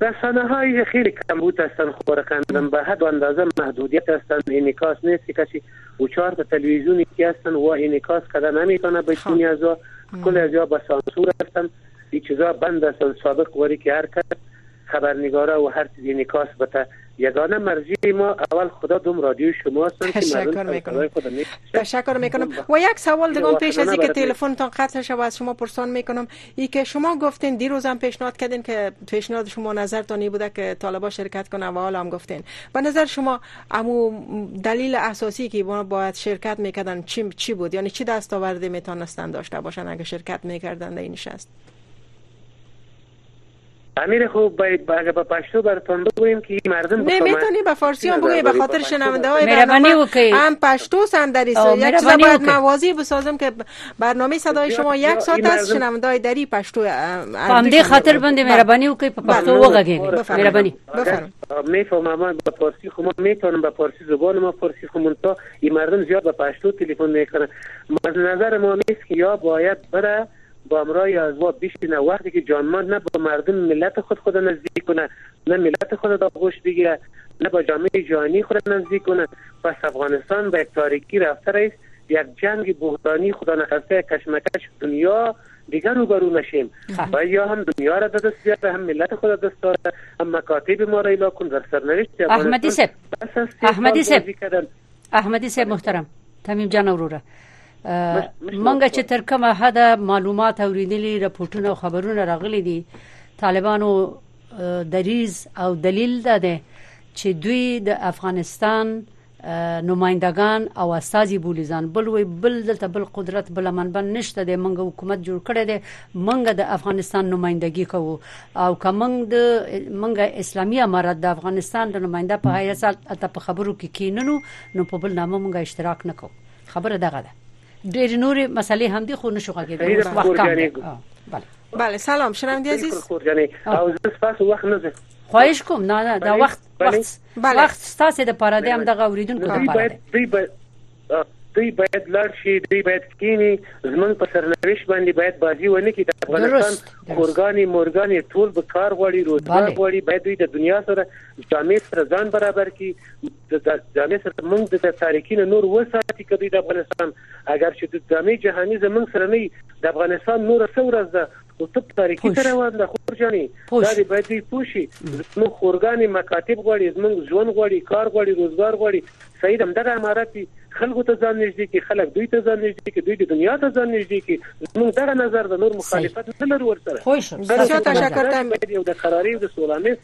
[SPEAKER 9] رسانههای اخیر کمبود هستند خورکندم به حد و اندازه محدودیت هستند انعکاس نیست کسی او چهار تا تلویزیونی که هستند و انعکاس کده نمیتونه به خب. چونی از کل از یا به سانسور هستند این چیزا بند هستند سابق وری که هر کس خبرنگاره و هر چیز انعکاس بته یگانه مرجع ما اول خدا دوم رادیو شما هستن
[SPEAKER 2] که تشکر میکنم تشکر میکنم و یک سوال دگان پیش از اینکه تلفن تان قطع شود از شما پرسان میکنم ای که شما گفتین دیروز هم پیشنهاد کردین که پیشنهاد شما نظر نظرتان بوده که طالبا شرکت کنه و حالا هم گفتین به نظر شما امو دلیل اساسی که باید شرکت میکردن چی چی بود یعنی چی دستاوردی میتونستن داشته باشن اگه شرکت میکردن این نشست
[SPEAKER 9] امیر خو باید اگه به پشتو بر تنبه بویم که این مردم
[SPEAKER 2] نه میتونی به فارسی هم بگوی به خاطر شنونده های برنامه هم پشتو هم دری یک چیزا باید موازی بسازم که برنامه صدای شما یک ساعت است شنونده های دری پشتو
[SPEAKER 1] فهمده خاطر بنده مهربانی و که پشتو و گگه
[SPEAKER 9] مهربانی بفرم میفهمم به فارسی خو ما میتونم به فارسی زبان ما فارسی خو منتها این مردم زیاد به پشتو تلفن میکنه نظر ما میست که یا باید بره گامرای آزوا بیسی نه وقتی که جانماند نه با مردم ملت خود خود نزدیک کنه نه ملت خود در آغوش بگیره نه با جامعه جهانی خود نزدیک کنه پس افغانستان به یک تاریکی رفته رایست یک جنگ بحرانی خدا نخواسته یک کشمکش دنیا دیگر روبرو نشیم و یا هم دنیا را در دست بیاره هم ملت خود در دست داره هم مکاتب ما را ایلا کن در سرنوشت افغانستان
[SPEAKER 1] احمدی صاحب احمدی صاحب احمدي صاحب محترم تمیم جان وروره منګه چې تر کومه حد معلومات اوریدلي رپورټونه او خبرونه راغلي دي طالبانو دریز او دلیل ده چې دوی د افغانستان نمائندگان او استاذي بولی ځان بل وی بل دلته بل قدرت بل منبع نشته د منګه حکومت جوړ کړی دی منګه د افغانستان نمائندګي کوو او که موږ د موږ اسلامي امارت د افغانستان د نماینده په حیث ته په خبرو کې کیننو نو په بل نامه موږ اشتراک نکو خبره دغه ده ډېر نور مسلې هم دي خو نشو غږیدل وخت کم دی
[SPEAKER 2] بله بله سلام شنونده عزیز
[SPEAKER 9] او زه تاسو وخت نه
[SPEAKER 1] خواهش کوم نه دا وخت وخت بله. وخت ستاسې لپاره دی همدغه اوریدونکو لپاره
[SPEAKER 9] دی. دوی باید دوی باید لاړ شي دوی باید کیني زمونږ په سرنوشت باندې باید بازي ونه کړي د افغانستان خورګانې مورګانې ټول به کار غواړي روزګار غواړي باید دوی د دنیا سره جامع سره ځان برابر کړي د جامع سره موږ د تاریکی نه نور وساتي کدی د افغانستان اگر چې د جامع جهانی زمونږ سره نه د افغانستان نور څو ورځ ده خو ته تاریکی ته روان ده خور جانې دا دې باید دوی پوه شي زموږ خورګانې مکاتب غواړي زموږ ژوند غواړي کار غواړي روزګار غواړي سعید همدغه امارت دي خلکو ته ځان نږدې کړي خلک دوی ته ځان نږدې کړي دوی د دنیا ته ځان نږدې کړي زموږ دغه نظر د نور مخالفت نه لرو ورسره
[SPEAKER 2] بسیار تشکر تم
[SPEAKER 9] یو د قرارې او د
[SPEAKER 10] سولامې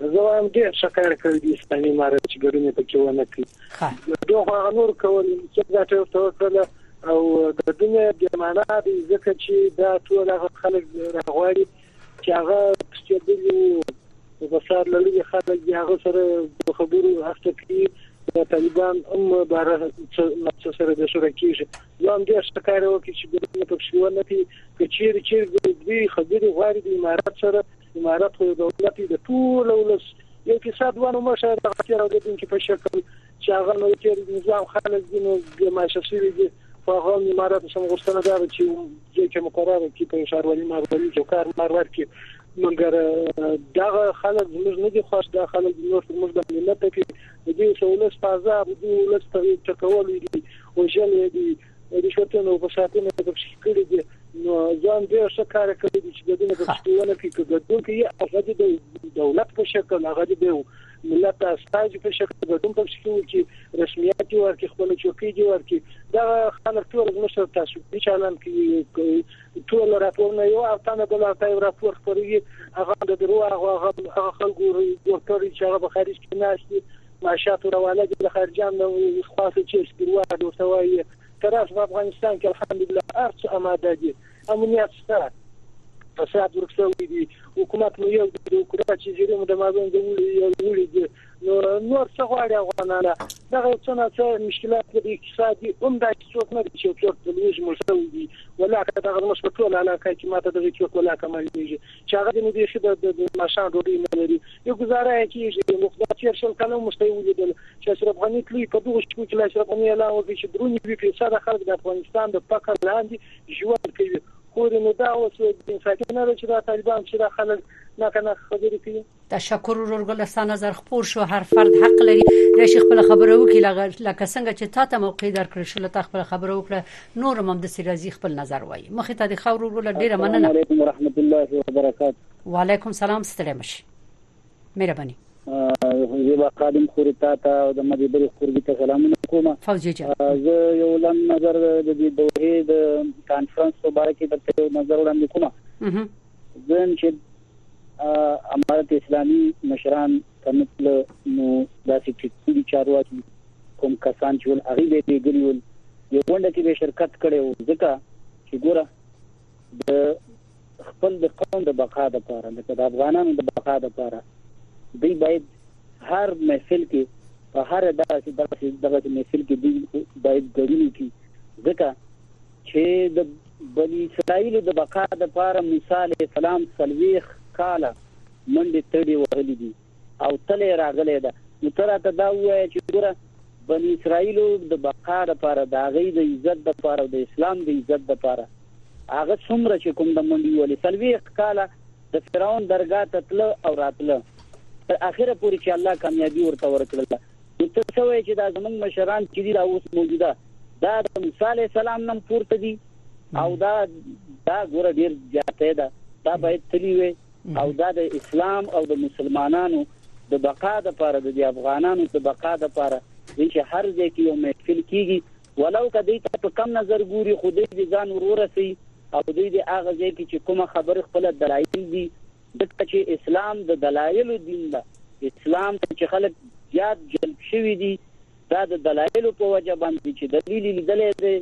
[SPEAKER 10] زه وایم ډېر ښه کار کړی دی اسلامي امارت چې ګډون یې پکې ونه کړي ګډون خو هغه نور کول چې دا ټول ورته وکړله او ګډون یې بې معنا دی ځکه چې دا ټول هغه خلک راغواړي چې هغه تښتېدلي وو د فساد له لوري خلک دي هغه سره د خبرو هڅه کوي د طالبان هم بار څه سره د شوره کېږي نو هم ډېر ښه کار وکړي چې ګډون پکې ونه کړي که چیرې چیرې دوی خبرې غواړي د امارات سره امارت خو دولت د ټول ولس یو فساد وانه مشه د غتیر او دین کې په شکل چې هغه نو تیر نظام خلک دي نو د ماشفسي دي په هغه امارت سم غوښتنه دا چې چې کوم قرار کې په شهروالي ماروالي کې کار ماروار کې مګر دا خلک موږ نه دي خوښ دا خلک نور موږ باندې نه پکې د دې سولس په عذاب دي ولس ته ټکول دي او ژل دي رشوتونه او فسادونه یې پکې کړي دي نو ځان ډېر ښه کار کړی دی چې د دې په ټولنه کې کې ګډون کوي هغه د دولت په شکل هغه د ملت استاج په شکل ګډون پکې کوي چې رسمیت یې ورکړي خپل چوکۍ دی ورکړي دا خلک ټول موږ سره تاسو په چالان کې ټول راپورونه یو او تنه بل ته راپور خپروي هغه د درو هغه خلکو ورته چې هغه په خارج کې ناشتي ماشات روانه دي د خارجيان له خوا څخه چې سپیرواد ورته وایي تر اوسه په افغانستان کې الحمدلله هر څه اماده دي امنیت شته فساد ورک شوی دی حکومت مو یو دی حکومت چې زیرې مو د مابین د وړي دي نو نور څه غواړي افغانانه دغه یو څه نه څه مشکلات لري اقتصادي هم دا څوک نه دي چې څوک په لویز مو شوی دی ولاکه دغه مش په ټول علاقه کې ماته دغه څوک ولاکه مالېږي چې هغه ځینې بیخي د د ماښام ډوډۍ نه لري یو ګزاره یې کیږي نو خدای تیر شل کاله موږ ته ولیدل چې اشرف غني تلوي په دغه شپو کې اشرف غني اعلان وکړي چې درونی وی فیصد خلک د افغانستان د فقر لاندې ژوند کوي خو نو دا اوس انصافي نه ده چې دا طالبان چې دا خلک نه کنه خبرې کوي
[SPEAKER 1] تشکر ورور ګل ستا نظر خپور شو هر فرد حق لري د شیخ خپل خبره وکي لکه څنګه چې تا ته موقع درکړل شو لته خپل خبره وکړه نور هم د سیرازي خپل نظر وایي مخ ته د خور ورور ډیره مننه السلام
[SPEAKER 10] علیکم ورحمت الله وبرکاته
[SPEAKER 1] وعلیکم سلام ستړي مشي مهرباني
[SPEAKER 10] زیبا خادم خوري تا ته او د مدي بری خورګي ته سلامونه کوم
[SPEAKER 1] فوجي جان
[SPEAKER 10] زه یو لن نظر د دې دوه د کانفرنس په اړه کې درته یو نظر وړاندې کوم زه چې امارت اسلامي مشران که نه تلل نو داسې ټیټ پوړي چارواکي کوم کسان چې ول هغوی به یې لېږلي ول دې غونډه کې به یې شرکت کړی و ځکه چې ګوره د خپل د قوم د بقا دپاره لکه د افغانانو د بقا دپاره دوی باید هر محفل کې په هر دغسې دغسې دغسې محفل کې دوی باید ګډون وکړي ځکه چې د بني اسرائيلو د بقا لپاره موسی عليه السلام څلوېښت کاله منډې تړې وهلې دي او تله يې راغلې ده، نو ته راته دا ووايه چې ګوره بني اسرائيلو د بقا لپاره، د هغوی د عزت لپاره او د اسلام د عزت لپاره هغه څومره چې کوم ده منډې ووهلې، څلوېښت کاله د فرعون درګاه ته تله او راتله تر اخره پورې چې الله کاميابي ورته ورکړله. نو ته څه وایې چې دا زموږ مشران چې دي دا اوس موجوده دا د موسی علیه السلام نه پورته دي او دا دا ګوره ډېر زیاتی ده دا باید تلي وي او دا د اسلام او د مسلمانانو د بقا لپاره د افغانانو د بقا لپاره دی چې هر ځای کې یو محفل کیږي ولو که دوی ته په کم نظر ګوري خو دوی د ځان ورورسي او دوی د هغه ځای کې چې کومه خبره خپل دلایل دي ځکه چې اسلام د دلایلو دین ده، اسلام ته چې خلک زیات جلب شوي دي دا د دلایلو په وجه باندې چې دلیل یې لیدلی دی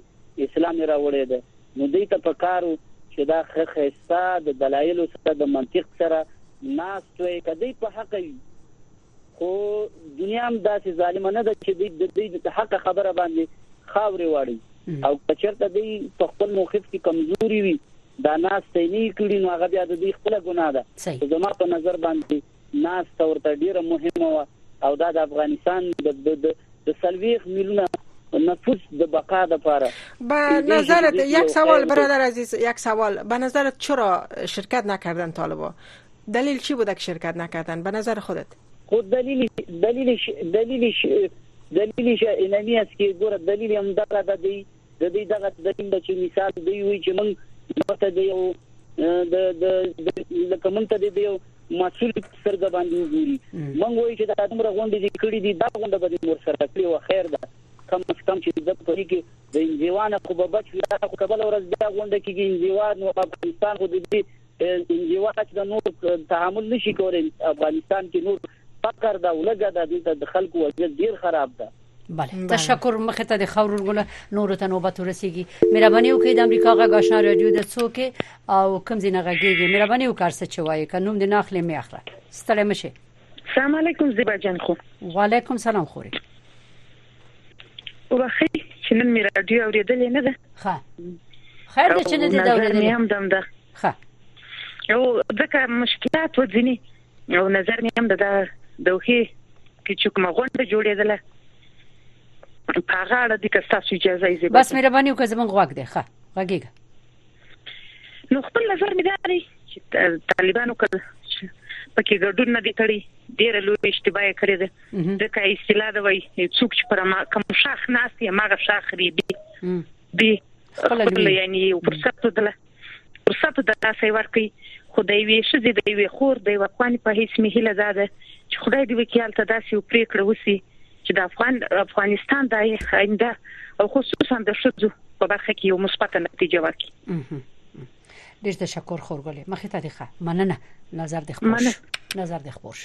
[SPEAKER 10] اسلام یې راوړی دی نو دوی ته پکار وو چې دا ښه ښایسته د دلایلو سره د منطق سره ناست وای که دوی په حقه وي. خو دنیا هم داسې ظالمه نه ده چې د دوی د حق خبره باندې خاورې واړي او کچرته دوی په خپل موقف کې کمزوري وي دا ناس ته نه کړی نو هغه بیا د دوی خپل ګناه ده زما په نظر باندې ناس ته ورته ډیره مهمه و او دا د افغانستان د د سلويخ میلیونه نفوس د بقا د پاره
[SPEAKER 2] به نظرت یک سوال برادر عزیز یک سوال به نظرت چرا شرکت نکردن طالبا دلیل چی بودک شرکت نکردن به نظر خودت؟
[SPEAKER 10] خود دلیل دلیلش دلیلش دلیلش اینمی است که ګوره دلیل هم دغه د دی د دی دغه دلیل چې مثال دی وی چې موږ ورته دی او د د لکه موږ ته دی یو مسول سترګ باندې وګوري موږ وایو چې دا دومره غونډې دي کړې دي دا غونډه به ور سره کړی و خیر ده کم از کم چې د پرې کې د انزوا نه خو به بچ لا خو کبل ورځ بیا غونډه کېږي انزوا نو افغانستان خو د دې یوه حد نه نور تحمل نشي کولای افغانستان کې نور فقر دا ولګه دا دلته د خلکو وضعیت ډیر خراب ده
[SPEAKER 1] بله تشکر مخه ته د خورور ګل نور ته نوبت ورسیږي مهرباني وکړئ د امریکا غږ آشنا رادیو د څوک او کوم ځای نه غږیږي مهرباني وکړئ څه چې وایي کنوم د ناخلې می اخره ستړی مشه
[SPEAKER 11] السلام علیکم زیبا جان خو
[SPEAKER 1] وعلیکم سلام خوري
[SPEAKER 11] وبخښئ چې نن مې راډیو اورېدلې نه ده
[SPEAKER 1] ښه خیر دی چې نه دې دا
[SPEAKER 11] اورېدلې هم دم ده
[SPEAKER 1] ښه
[SPEAKER 11] او ځکه مشکلات و ځینې او نظر مې هم د دوحې کې چې کومه غونډه جوړېدله په هغه اړه دې که ستاسو اجازه یې
[SPEAKER 1] بس مهرباني وکړئ زموږ غوږ دی ښه غږېږه
[SPEAKER 11] نو خپل نظر مې دا دی چې طالبانو کله پکې ګډون نه دی کړی ډېره لوی اشتباه یې کړې ده ځکه اصطلاح دا وایي څوک چې پر ما کوم شاخ ناست یې ماغه شاخ ریبي دی خپل یعنی فرصت دله فرصت د لاسه ورکي خدای وي شزي دی وي خور دی وقوان په هیڅ مهله زاده چې خدای دی وکیل ته داسې پریکړه وسی چې د افغان افغانستان د آینده او خصوصا د شذو په برخه کې یو مثبت نتیجه ورکړي
[SPEAKER 1] ډیر تشکر خورګلې مخې ته دی ښه مننه نظر د خپل نظر د خپل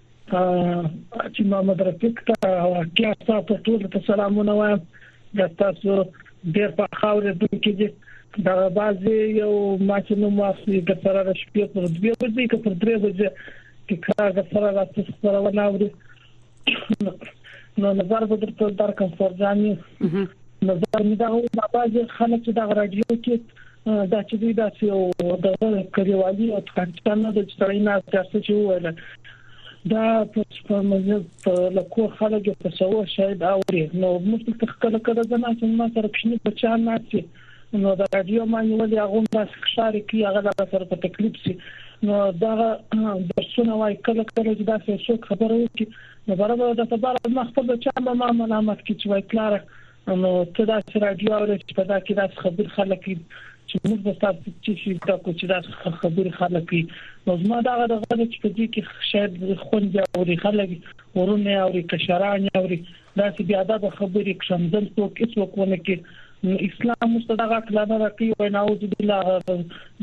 [SPEAKER 12] چې محمد رفیق ته اړتیا تاسو ټول ته سلامونه وایم دا تاسو ډیر په خاورې دونکو دي دا بعضي یو ماشینو ماسي د سره د شپې پر دوه بجې کې پر درې بجې تکرار د سره راځي خبرونه اوري نو نظر به درته درکم فرجاني نظر مې دا و دا بعضي خلک چې دا رادیو کې دا چې دوی داسې یو د کډیوالي او پاکستان نه د چړې نه تاسو چې وویل دا په مزه په لکو خلک په سو شاید اوري نو موږ ته خپل کړه د ناس ما سره پښنی بچا ناسي نو دا رادیو باندې ولې هغه داسې ښکار کوي هغه لا سره په تکلیف سي نو دا درسونه وای کله کله چې دا څه خبره وکړي نو برابر د تبار ما خپل بچا ما ملامت کی چې وای کلاره نو ته دا چې رادیو اورې چې په دا کې دا خبر خلک چې موږ به تاسو چې شي دا کو چې دا خبر خلک نو زما دا غره چې په دې کې شاید خوند او خلک ورونه او کشران او دا چې بیا دا خبرې کوم ځل څوک هیڅ وکونه کې اسلام مستدغه کلانه راکې وای نعوذ بالله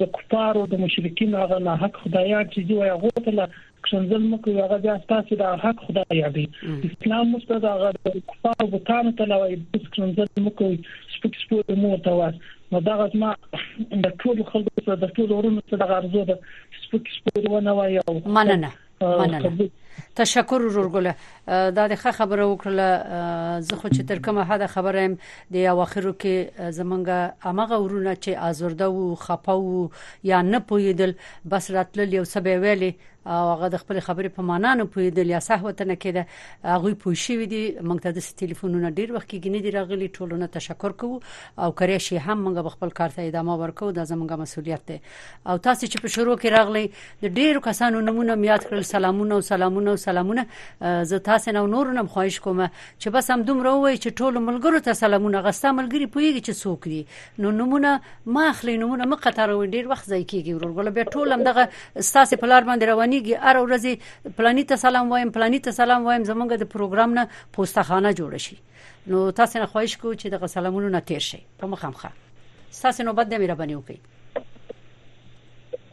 [SPEAKER 12] د کفار او د مشرکین هغه نه حق خدایان چې دی هغه ته کنځل مه کوئ هغه بیا تاسو د حق خدای یادوي اسلام موږ ته د هغه کفار بوتانو ته لوي بس کنځل مه کوئ سپک سپور مو ته واس نو دا غزما د ټول خلکو سره د ټول ورونو سره د ارزو د سپک سپور ونه وایو
[SPEAKER 1] مننه مننه تشکر ورور ګله دا د ښه خبره وکړله زه خو چې تر کومه حد خبره يم د اواخرو کې زمونږه امغه ورونه چې ازورده وو خپه وو یا نه پویدل بس راتل یو څه به ویلې او هغه د خپل خبرې په معنا نه پویدل یا صحوت نه کېده هغه پوه شوې دي مونږ ته د ټلیفونونو ډیر وخت کې نه دی راغلي ټولونه تشکر کوو او کرې شي هم مونږ خپل کار ته ادامه ورکو دا زمونږه مسولیت دی او تاسو چې په شروع کې راغلی د ډیرو کسانو نمونه میاد کړل سلامونه او سلامونه او سلامونه زه تاسو نو نور نم خواهش کوم چې بس هم دومره وای چې ټول ملګرو ته سلامونه غستا ملګری پویږي چې څوک دي نو نمونه ما اخلي نمونه ما قطر و ډیر وخت ځای کیږي ورور ګل بیا ټول هم دغه تاسو په لار باندې روانيږي هر ورځ پلاني ته سلام وایم پلاني ته سلام وایم زمونږ د پروګرام نه پوسټه خانه جوړ شي نو تاسو نه خواهش کوم چې دغه سلامونه نه تیر شي په مخامخه تاسو نوبت د مهرباني وکړئ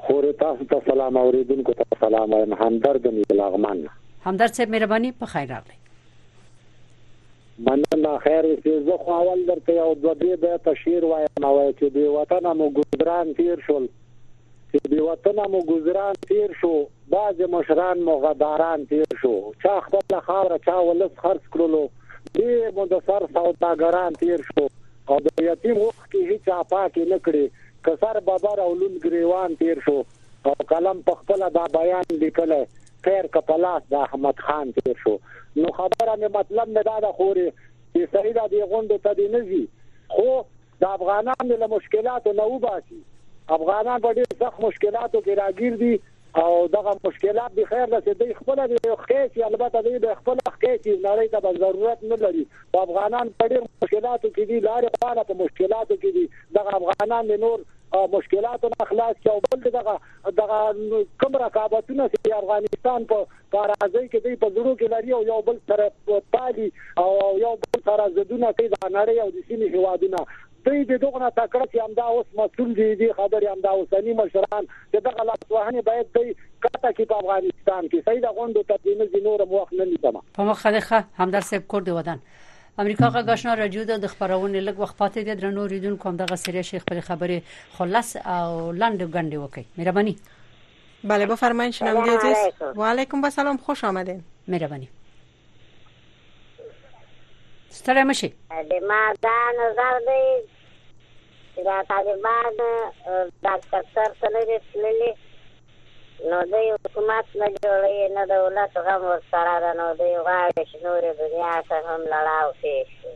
[SPEAKER 13] خورې تاسو ته سلام اوریدونکو ته سلام وایم همدرد می لغمان
[SPEAKER 1] همدرد صاحب مهرباني په خیر راغلی
[SPEAKER 13] مننه خیر اوسې زه خو اول درته یو دوه دې به تشهیر وایم وای چې بې وطنه مو ګزران تیر شول چې بې وطنه مو ګزران تیر شو بعضې مشران مو غداران تیر شو چا خپله خاوره چا ولس خرڅ کړلو ډېر مو د سر سوداګران تیر شو او د یتیم کې هیڅا پاکې نه کړې که سر ببر او لوند ګریوان تیر شو او قلم په خپله دا بیان لیکلی خیر که په لاس د احمد خان تیر شو نو خبره مې مطلب مې دا ده خورې چې سعیده دې غونډو ته دې نه ځي خو د افغانان دې له مشکلاتو نه وباسي افغانان په ډیر سخت مشکلاتو کې راګیر دي او دغه مشکلات دی خیر ده چې دی خپله دی ښه شي البته دی به خپله ښه شي نړۍ ته به ضرورت نه لري خو افغانان په ډېر مشکلاتو کې دي لارې خواله په مشکلاتو کې دي دغه افغانان دی نور مشکلاتو نه خلاص شي او بل دی دغه دغه کوم رقابتونه چې افغانستان په په راځي کې دی په زړو کې لري او یو بل سره پالي او یو بل سره زدونه کوي د نړۍ او د سیمې هیوادونه دی د دغو نه تکړه چې همدا اوس مسول دي دې خبرې همدا اوسني مشران چې دغه لاس وهنې باید دی قطع کړي په افغانستان کې سیده غونډو ته دې نه ځي نور هم وخت نه نیسم.
[SPEAKER 1] په مخه دې ښه همدرد صاحب کور دې ودان. امریکا غږ آشنا رادیو ده د خبرونه لږ وخت پاتې دي درنو ریدونکو هم دغه سری شي خپل خبرې خلاص او لنډ غنډې وکړي مهرباني
[SPEAKER 2] بله بفرمایئ شنوندی عزیز و علیکم السلام خوش آمدین
[SPEAKER 1] مهرباني ستړی مشي
[SPEAKER 14] زما دا نظر دی چې دا طالبان ډاکټر صاحب ته نه دي تللي نو دوی حکومت نه جوړوي نه د ولس غم ورسره ده نو دوی غواړي چې نورې دنیا ته هم لړاو
[SPEAKER 1] پېښ کړي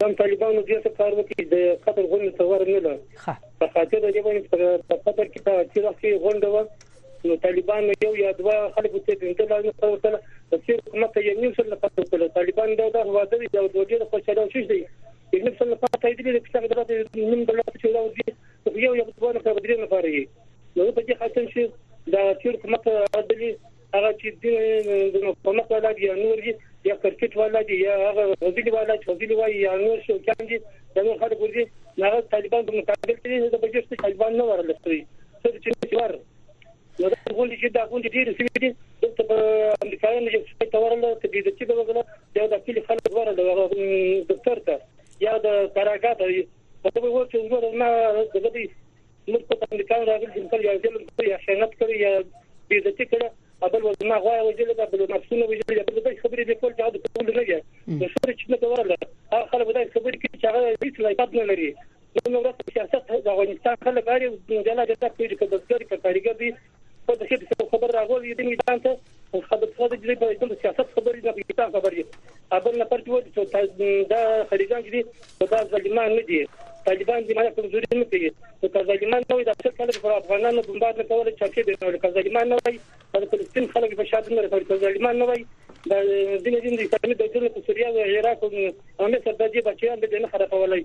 [SPEAKER 15] دم طالبانو دې ته کار وکړي د قطر غونډه ته ور
[SPEAKER 1] نه له
[SPEAKER 15] په خاطر د دې باندې په قطر کې په تیر وخت کې غونډه و نو طالبان یو یا دوه خلکو ته د انتظار نه ورتله د سیر حکومت یو نیو سره لپاره وکړه طالبان دا د هواده دي او د ډیر خوشاله شوي دي یو نیم سره لپاره تایید دي چې هغه د نیم دولت چې دا ودی یو یا دوه نه پر درې نه پاره نو په دې خاطر چې دا سیر حکومت عدلي هغه چې د مقاومت والا دي یا نور دي یا کرکټ والا دي یا هغه غزلي والا چې غزلي وایي یا نور شوقیان دي دا نور خلک ورځي هغه طالبان په مقابل کې د بجټ طالبان نه ورل شوی څه چې ور نو دا غونډې چې دا غونډې ډېرې شوې دي دلته په امریکایانو چې سپی ته ورله ته دې چې به وګړه دا د کلی خلک ورله دفتر ته یا د کاراګاه ته په دې وخت کې ورنه د دې موږ ته امریکایانو راغلي دي بل یو ځل بل یا خیانت کړی یا بې عزتي کړې بل وزما غوا وجلې ده بل وزما پسونه وجلې ده بل داسې خبرې دي کول چې هغه د قبول نه دي نو سره چې نه کوله هغه خلک داسې خبرې کوي چې هغه هیڅ لایقات نه لري نن ورځ سیاست د افغانستان خلک اړ دي د الله جل په دې کې بسګر په کاریګر دي په دې کې څه خبر راغلی دی میدان ته خبر څه د جری په کوم سیاست خبرې نه په ایتان خبرې ابل نه پرځو چې دا خلیجان چې دي دا ظالمان نه دي طالبان دې معنی کمزوري نه کوي او که ظالمان نه وي دا څه خلک پر افغانانو بمبار نه کول چې څه دي نو که ظالمان نه وي پر فلسطین خلک په شاته نه راځي که ظالمان نه وي د دې دین د اسلامي دولتونو په سوریا او عراق او مصر د دې بچیان به نه خرابولای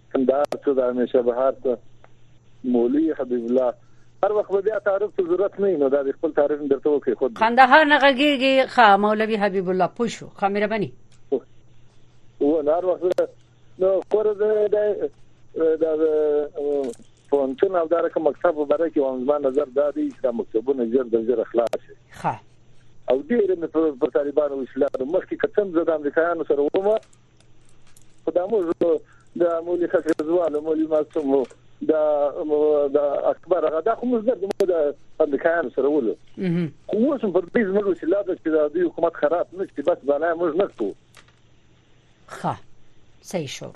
[SPEAKER 15] کندهار څه
[SPEAKER 1] ده
[SPEAKER 13] همیشه بهار څه مولوی حبیب الله هر وخت به بیا تعارف ته ضرورت نه نو دا خپل تعارف درته وکړي خود
[SPEAKER 1] کندهار نه غږیږي ښه مولوی حبیب الله پوښو ښه مهرباني
[SPEAKER 13] و نار وخت نو خور د د پونتون او دا رقم مکتب په باره کې وام زما نظر دا دی چې مکتبونه زر د زر خلاص شي
[SPEAKER 1] ښه
[SPEAKER 13] او ډېر مې په طالبانو وسیله مخکې کتم زه د امریکایانو سره ومه خو دا موږ د مولي خکرزوالو مولي معصومو
[SPEAKER 15] د د اکبر هغه د خو موږ د امریکایانو سره ولو خو اوس هم پر دې زموږ چې لا د چې د حکومت خراب نه چې بس بالا موږ نه کوو
[SPEAKER 1] ښه صحیح شو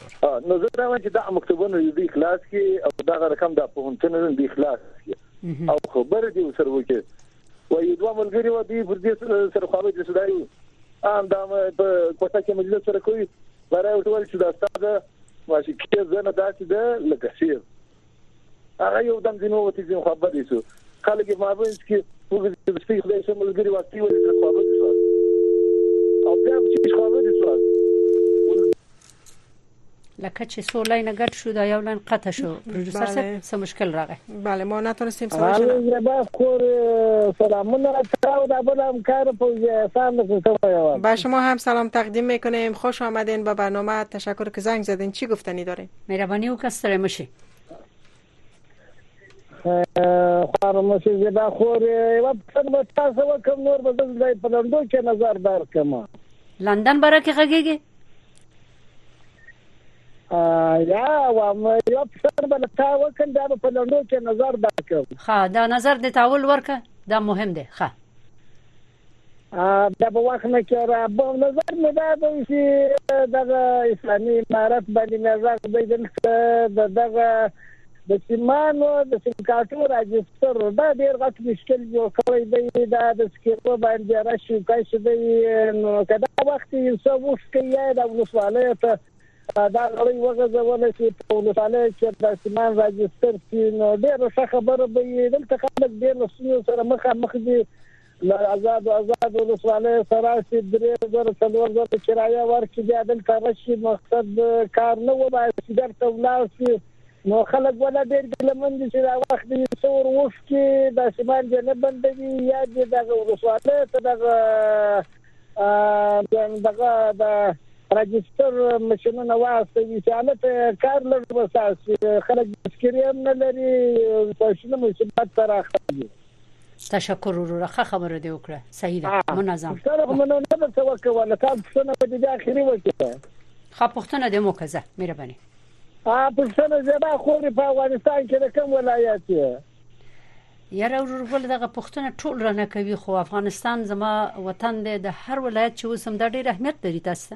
[SPEAKER 15] نو زه دا وایم چې دا مکتوبونه یو دی کلاس کې او دا رقم د پوهنتون دی کلاس کې او خبر دې سره وکړي وایي دوه ملګري و دوی پر دې سره خواوې د سودایو ان دا په کوټه کې مجلس سره کوي برای ورته ویل چې دا ستاسو ماشي کې زنه داسې ده لکه شیر هغه یو دم دینو وتی دین خو بده شو خلک ما وینس کې وګورئ چې سپي خدای سم ملګری واقعي ولې تر خو بده شو او بیا چې خو بده شو
[SPEAKER 1] لکه چې څو لاین ګډ شو دا یو لاین قطع شو پروډوسر صاحب څه مشکل راغی
[SPEAKER 2] بله ما نتونستیم سره
[SPEAKER 16] شنو ربا کور سلامونه تاو دا بل همکار فوزی احسان نکوسوی
[SPEAKER 2] با شما هم سلام تقدیم میکنیم خوش آمدین به برنامه تشکر که زنگ زدین چی گفتنی دارین
[SPEAKER 1] مهربانی و کستره مشه
[SPEAKER 16] خوار مشه زیبا خور یو پسن به تاسو وکم نور به زنده په لندو کې نظر درکم
[SPEAKER 1] لندن برا کې غږیږي
[SPEAKER 16] یا وام یو څه بل تا وکړ دا په لندو کې نظر دا
[SPEAKER 1] کوم ها دا نظر د تاول ورکه دا مهم دی ها
[SPEAKER 16] دا په وخت نه کې را په نظر مې دا دی چې دغه اسلامي امارت باندې مې زغ دی دغه د سیمانو د سیم کارټو راجستر دا ډیر غټ مشکل جوړ کړی دی دا د سکیرو باندې رش او کش دی نو که دا وخت یو څه وښکی یا د ولسوالیو ته دا غړی وغځول شي په ولسوالیو کې د سیمان راجستر شي نو ډیره ښه خبره به یې دلته خلک ډیر له ستونزو سره مخامخ دي له ازادو ازاد ولسوالیو څخه راشي درې زره څلور زره کرایه ورکړي بیا دلته راشي مقصد کار نه وباسي درته ولاړ شي نو خلک ولا ډېر ګیلمن دي چې دا وخت دې څه ور وښکي داسې مال دې نه بندوي یا دې دغه ولسوالۍ ته دغه دغه د راجستر مشینونه واستوي چې هلته کار لږ وساسي خلک سکریم نه لري په شنه مصیبت سره اخته دي
[SPEAKER 1] تشکر وروره ښه خبره دی وکړه صحیح ده منظم
[SPEAKER 16] سره مننه نه څه وکوه له تاسو څخه به د اخیری وکړه
[SPEAKER 1] خا پښتنه د مو کزه مهرباني
[SPEAKER 16] ا پښتنه زما خور په افغانستان کې د کوم ولایت
[SPEAKER 1] یاره ورور ول دغه پښتنه ټول رانه کوي خو افغانستان زما وطن دی د هر ولایت چې اوسم دا ډیر اهمیت لري تاسو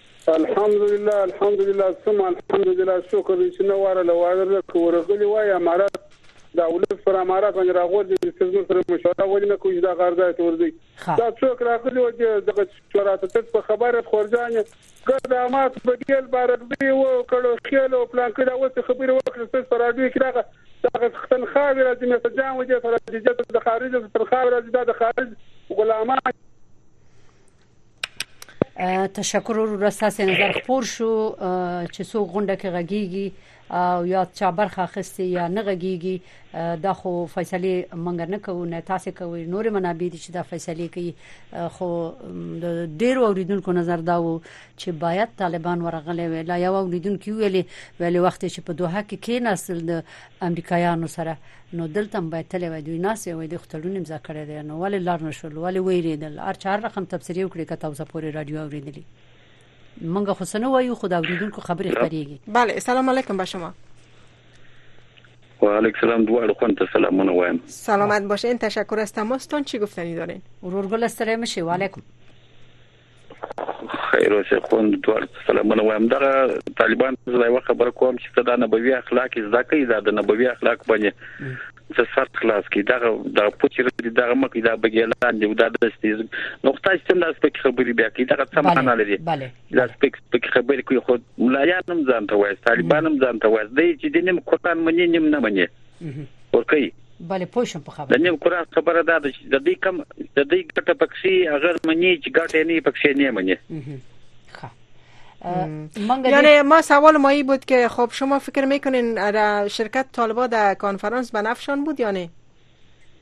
[SPEAKER 17] الحمدلله الحمدلله ثم الحمدلله شکر دی چی نه واره له واره رک ورغلی وای امارت دا ولس پر امارت باندی راغورځی چی ته زموږ سره مشوره ولی نه کوی چی دا غار ځای ته ورځی دا څوک راغلی وه چی دغه چی راته تش په خبر یاست خورجانه که د امارت په ډیل بارکزی و او کړو خیل او پلانکی دا اوس خبری وکړی تش په راډیو کی دغه دغه تنخاوی راځی میسجان وجه سره جی جته د خارج تنخاوی راځی دا د خارج غلامان
[SPEAKER 1] تشکر ورور ساسې نظر خپور شو چې سو غونډه کې غږیږي او یا چا برخه اخستي یا نه غږیږي دا خو فیصله منګ نه کوو نه تاسو کوي نور منابع دي چې دا فیصله کوي خو د ډیرو اوریدونکو نظر دا وو چې باید طالبان ورغلې وي لا یو اوریدونکو ویلي ویلي وخت چې په دوه کې کېناستل د امریکایانو سره نو دلته هم باید تللی وای دوی ناست وای دوی خو تړون امضا کړی دی نو ولې لار نه شول ولې ویریدل هر چهار رقم تبصرې وکړي که تاسو پورې رادیو اوریدلی مونږ خو سنو وایو خو دا اوریدونکو خبرې خبرېږي
[SPEAKER 2] بله سلام علیکم به شما
[SPEAKER 18] وعلیک سلام دواړو خوند ته سلامونه وایم
[SPEAKER 2] سلامت باشین تشکر از تماستان چی گفتنی دارین
[SPEAKER 1] ورور گل استرای مشی وعلیکم
[SPEAKER 18] خیر اوسې خوند دوړ سلامونه وایم دا طالبان زه یو خبر کوم چې ته دا نبوي اخلاق زده کوي دا د نبوي اخلاق باندې څه سر خلاص کی دا د پوچې ردی دا مکه دا بګیلان دی دا د ستیز نقطه چې تم دا سپک خبرې بیا کی دا څه معنا لري دا سپک سپک خبرې کوي خو ملایان هم ځان ته وایي طالبان هم ځان ته وایي د چې دینم قران منی نیم نه منی ورکي
[SPEAKER 1] بله پوه شم په خبره
[SPEAKER 18] د نیم کورا خبره ده د دې کم د دې ګټه پکې هغه منی چې ګټه نه پکې نه منی
[SPEAKER 2] یعنی ما سوال ما ای بود که خب شما فکر میکنین شرکت طالبا در کانفرنس به نفشان بود یا نه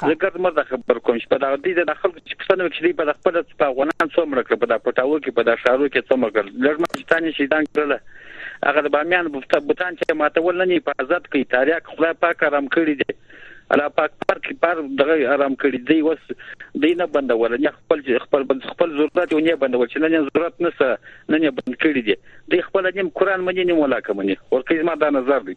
[SPEAKER 18] زه
[SPEAKER 1] کله مر د
[SPEAKER 18] خبر کوم چې په دغه دي د خلکو چې پښتنو کې دی په خپل په افغانان څو مړ کړ په د پټاو کې په د شارو کې څو مړ کړ لږ ما چې تانه شي دان کړل هغه د بامیان په بوتان چې ماته ول نه په عزت کې تاریخ خدای پاک آرام کړی دی الله پاک پر کې پر دغه آرام کړی دی وس دینه بندول نه خپل خپل خپل ضرورت یو نه بندول چې نه ضرورت نه سره نه بند کړی دی د خپل نیم قران منی نه ولا کومنی ورکه ما دا نظر دی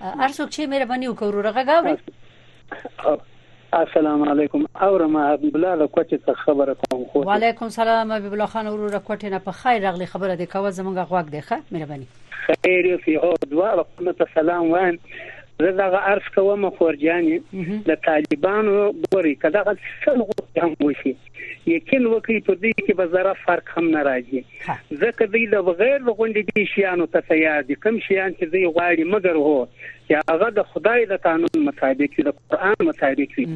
[SPEAKER 1] ارڅوک چې مهرباني وکړو رغګاوري
[SPEAKER 19] السلام علیکم اورم حبیب الله له کوټې څخه خبره کوم
[SPEAKER 1] خو وعلیکم السلام حبیب الله خان وروره کوټې نه په خیر راغلی خبره دی کوه زمونږ غوږ دی ښه مهرباني
[SPEAKER 19] خیر یو فی هو دوا رقم ته سلام وایم زه دا عرض کوم خورجانې د طالبانو ګوري کدا غل سل غو هم وشي یقین وکړي په دې کې به زره فرق هم نه راځي ځکه دوی د بغیر د غونډې دي شیانو ته تیار دي کوم شیان چې دوی غواړي مګر هو چې هغه د خدای د قانون مطابق د قران مطابق وي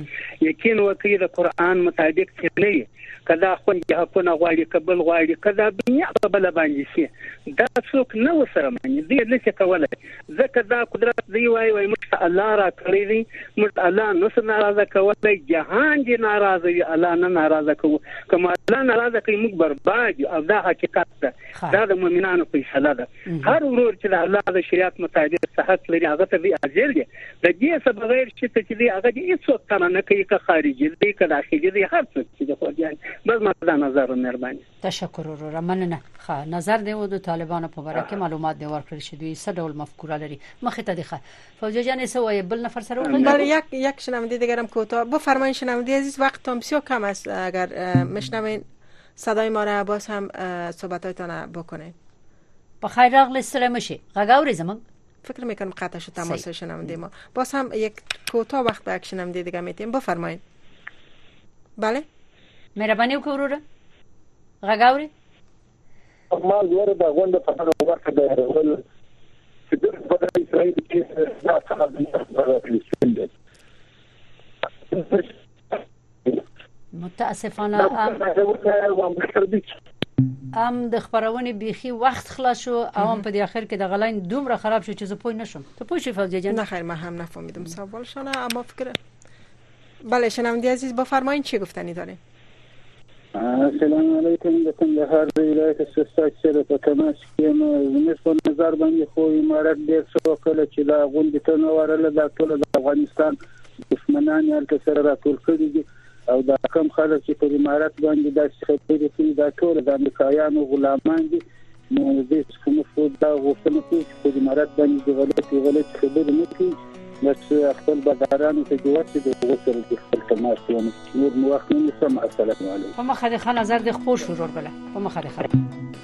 [SPEAKER 19] یقین وکړي د قران مطابق چې نه وي کدا خوندې حقونه غواړي قبل غواړي کدا دنیا په بل باندې شي دا څوک نه وسره مانی دی نه څه کولای ځکه دا قدرت دی وای وای موږ ته الله را کړی دی موږ الله نه سره ناراضه کولای جهان دې ناراضه وي الله نه ناراضه کوو کوم الله ناراضه کوي موږ برباد او دا حقیقت ده دا د مؤمنانو فیصله ده هر ورور چې د الله د شریعت مطابق صحت لري هغه ته دی اجر دی د دې څخه بغیر چې ته چې دی هغه دې هیڅ څوک تنه نه کوي که خارجي دی که داخلي دی هر څه چې دی خو بس ما دا نظر مهرباني
[SPEAKER 1] تشکر وروره مننه ښه نظر دی او د طالبانو په باره کې معلومات دی ورکړل شي دوی څه ډول مفکوره لري مخه ته دی ښه فوجي جان سو وای بل نفر سره
[SPEAKER 2] وغږیږي بله یک یک شنونده دیگرم کوتاه بفرمایید شنونده عزیز وقتتان بسیار کم است اگر مشنوین صدای ما را باز هم صحبتایتان بکنین
[SPEAKER 1] بخیر راغلی ستړی مشي غږ اوري زمونږ
[SPEAKER 2] فکر میکنم قطع شد تماس شنونده ما باز هم یک کوتاه وقت به شنونده دیگه میتیم بفرمایید بله
[SPEAKER 1] مهرباني وکړئ وروره غږ اوري
[SPEAKER 13] ما وروره دا غونډه په دغه وخت کې دایرول چې د بدر اسرائیل کې دا څه د فلسطین دی
[SPEAKER 1] متاسفانه ام د خبرونه بيخي وخت خلاص شو او ام په دې اخر کې د غلاین دومره خراب شو چې زه پوه نشم ته پوه شې فوزیه جان
[SPEAKER 2] نه خیر ما هم نفهمیدم سوال شانه اما فکر بله شنونده عزیز بفرمایید چی گفتنی دارین
[SPEAKER 19] السلام علیکم د کندهار د ولایت سرساک سره په تماس یې نو زموږ په نظر باندې خو امارت ډېر څه وکړل چې دا غوندې ته نه ورله دا ټول د افغانستان دښمنان یې هلته سره راټول کړي دي او دا کم خلک چې پر امارت باندې داسې خبرې کوي دا ټول د امریکایانو غلامان دي نو دې څخه موږ خو دا غوښتنه کوو چې پر امارت باندې د غلطې غلطې خبرې نه کوي بس خپل بادارانو ته دې ورسې د هغو سره دې خپل تماس ونه نور مو وخت نه نیسم السلام علیکم
[SPEAKER 1] په مخه دې ښه نظر دې خپور شو ورور بله په مخه دې ښه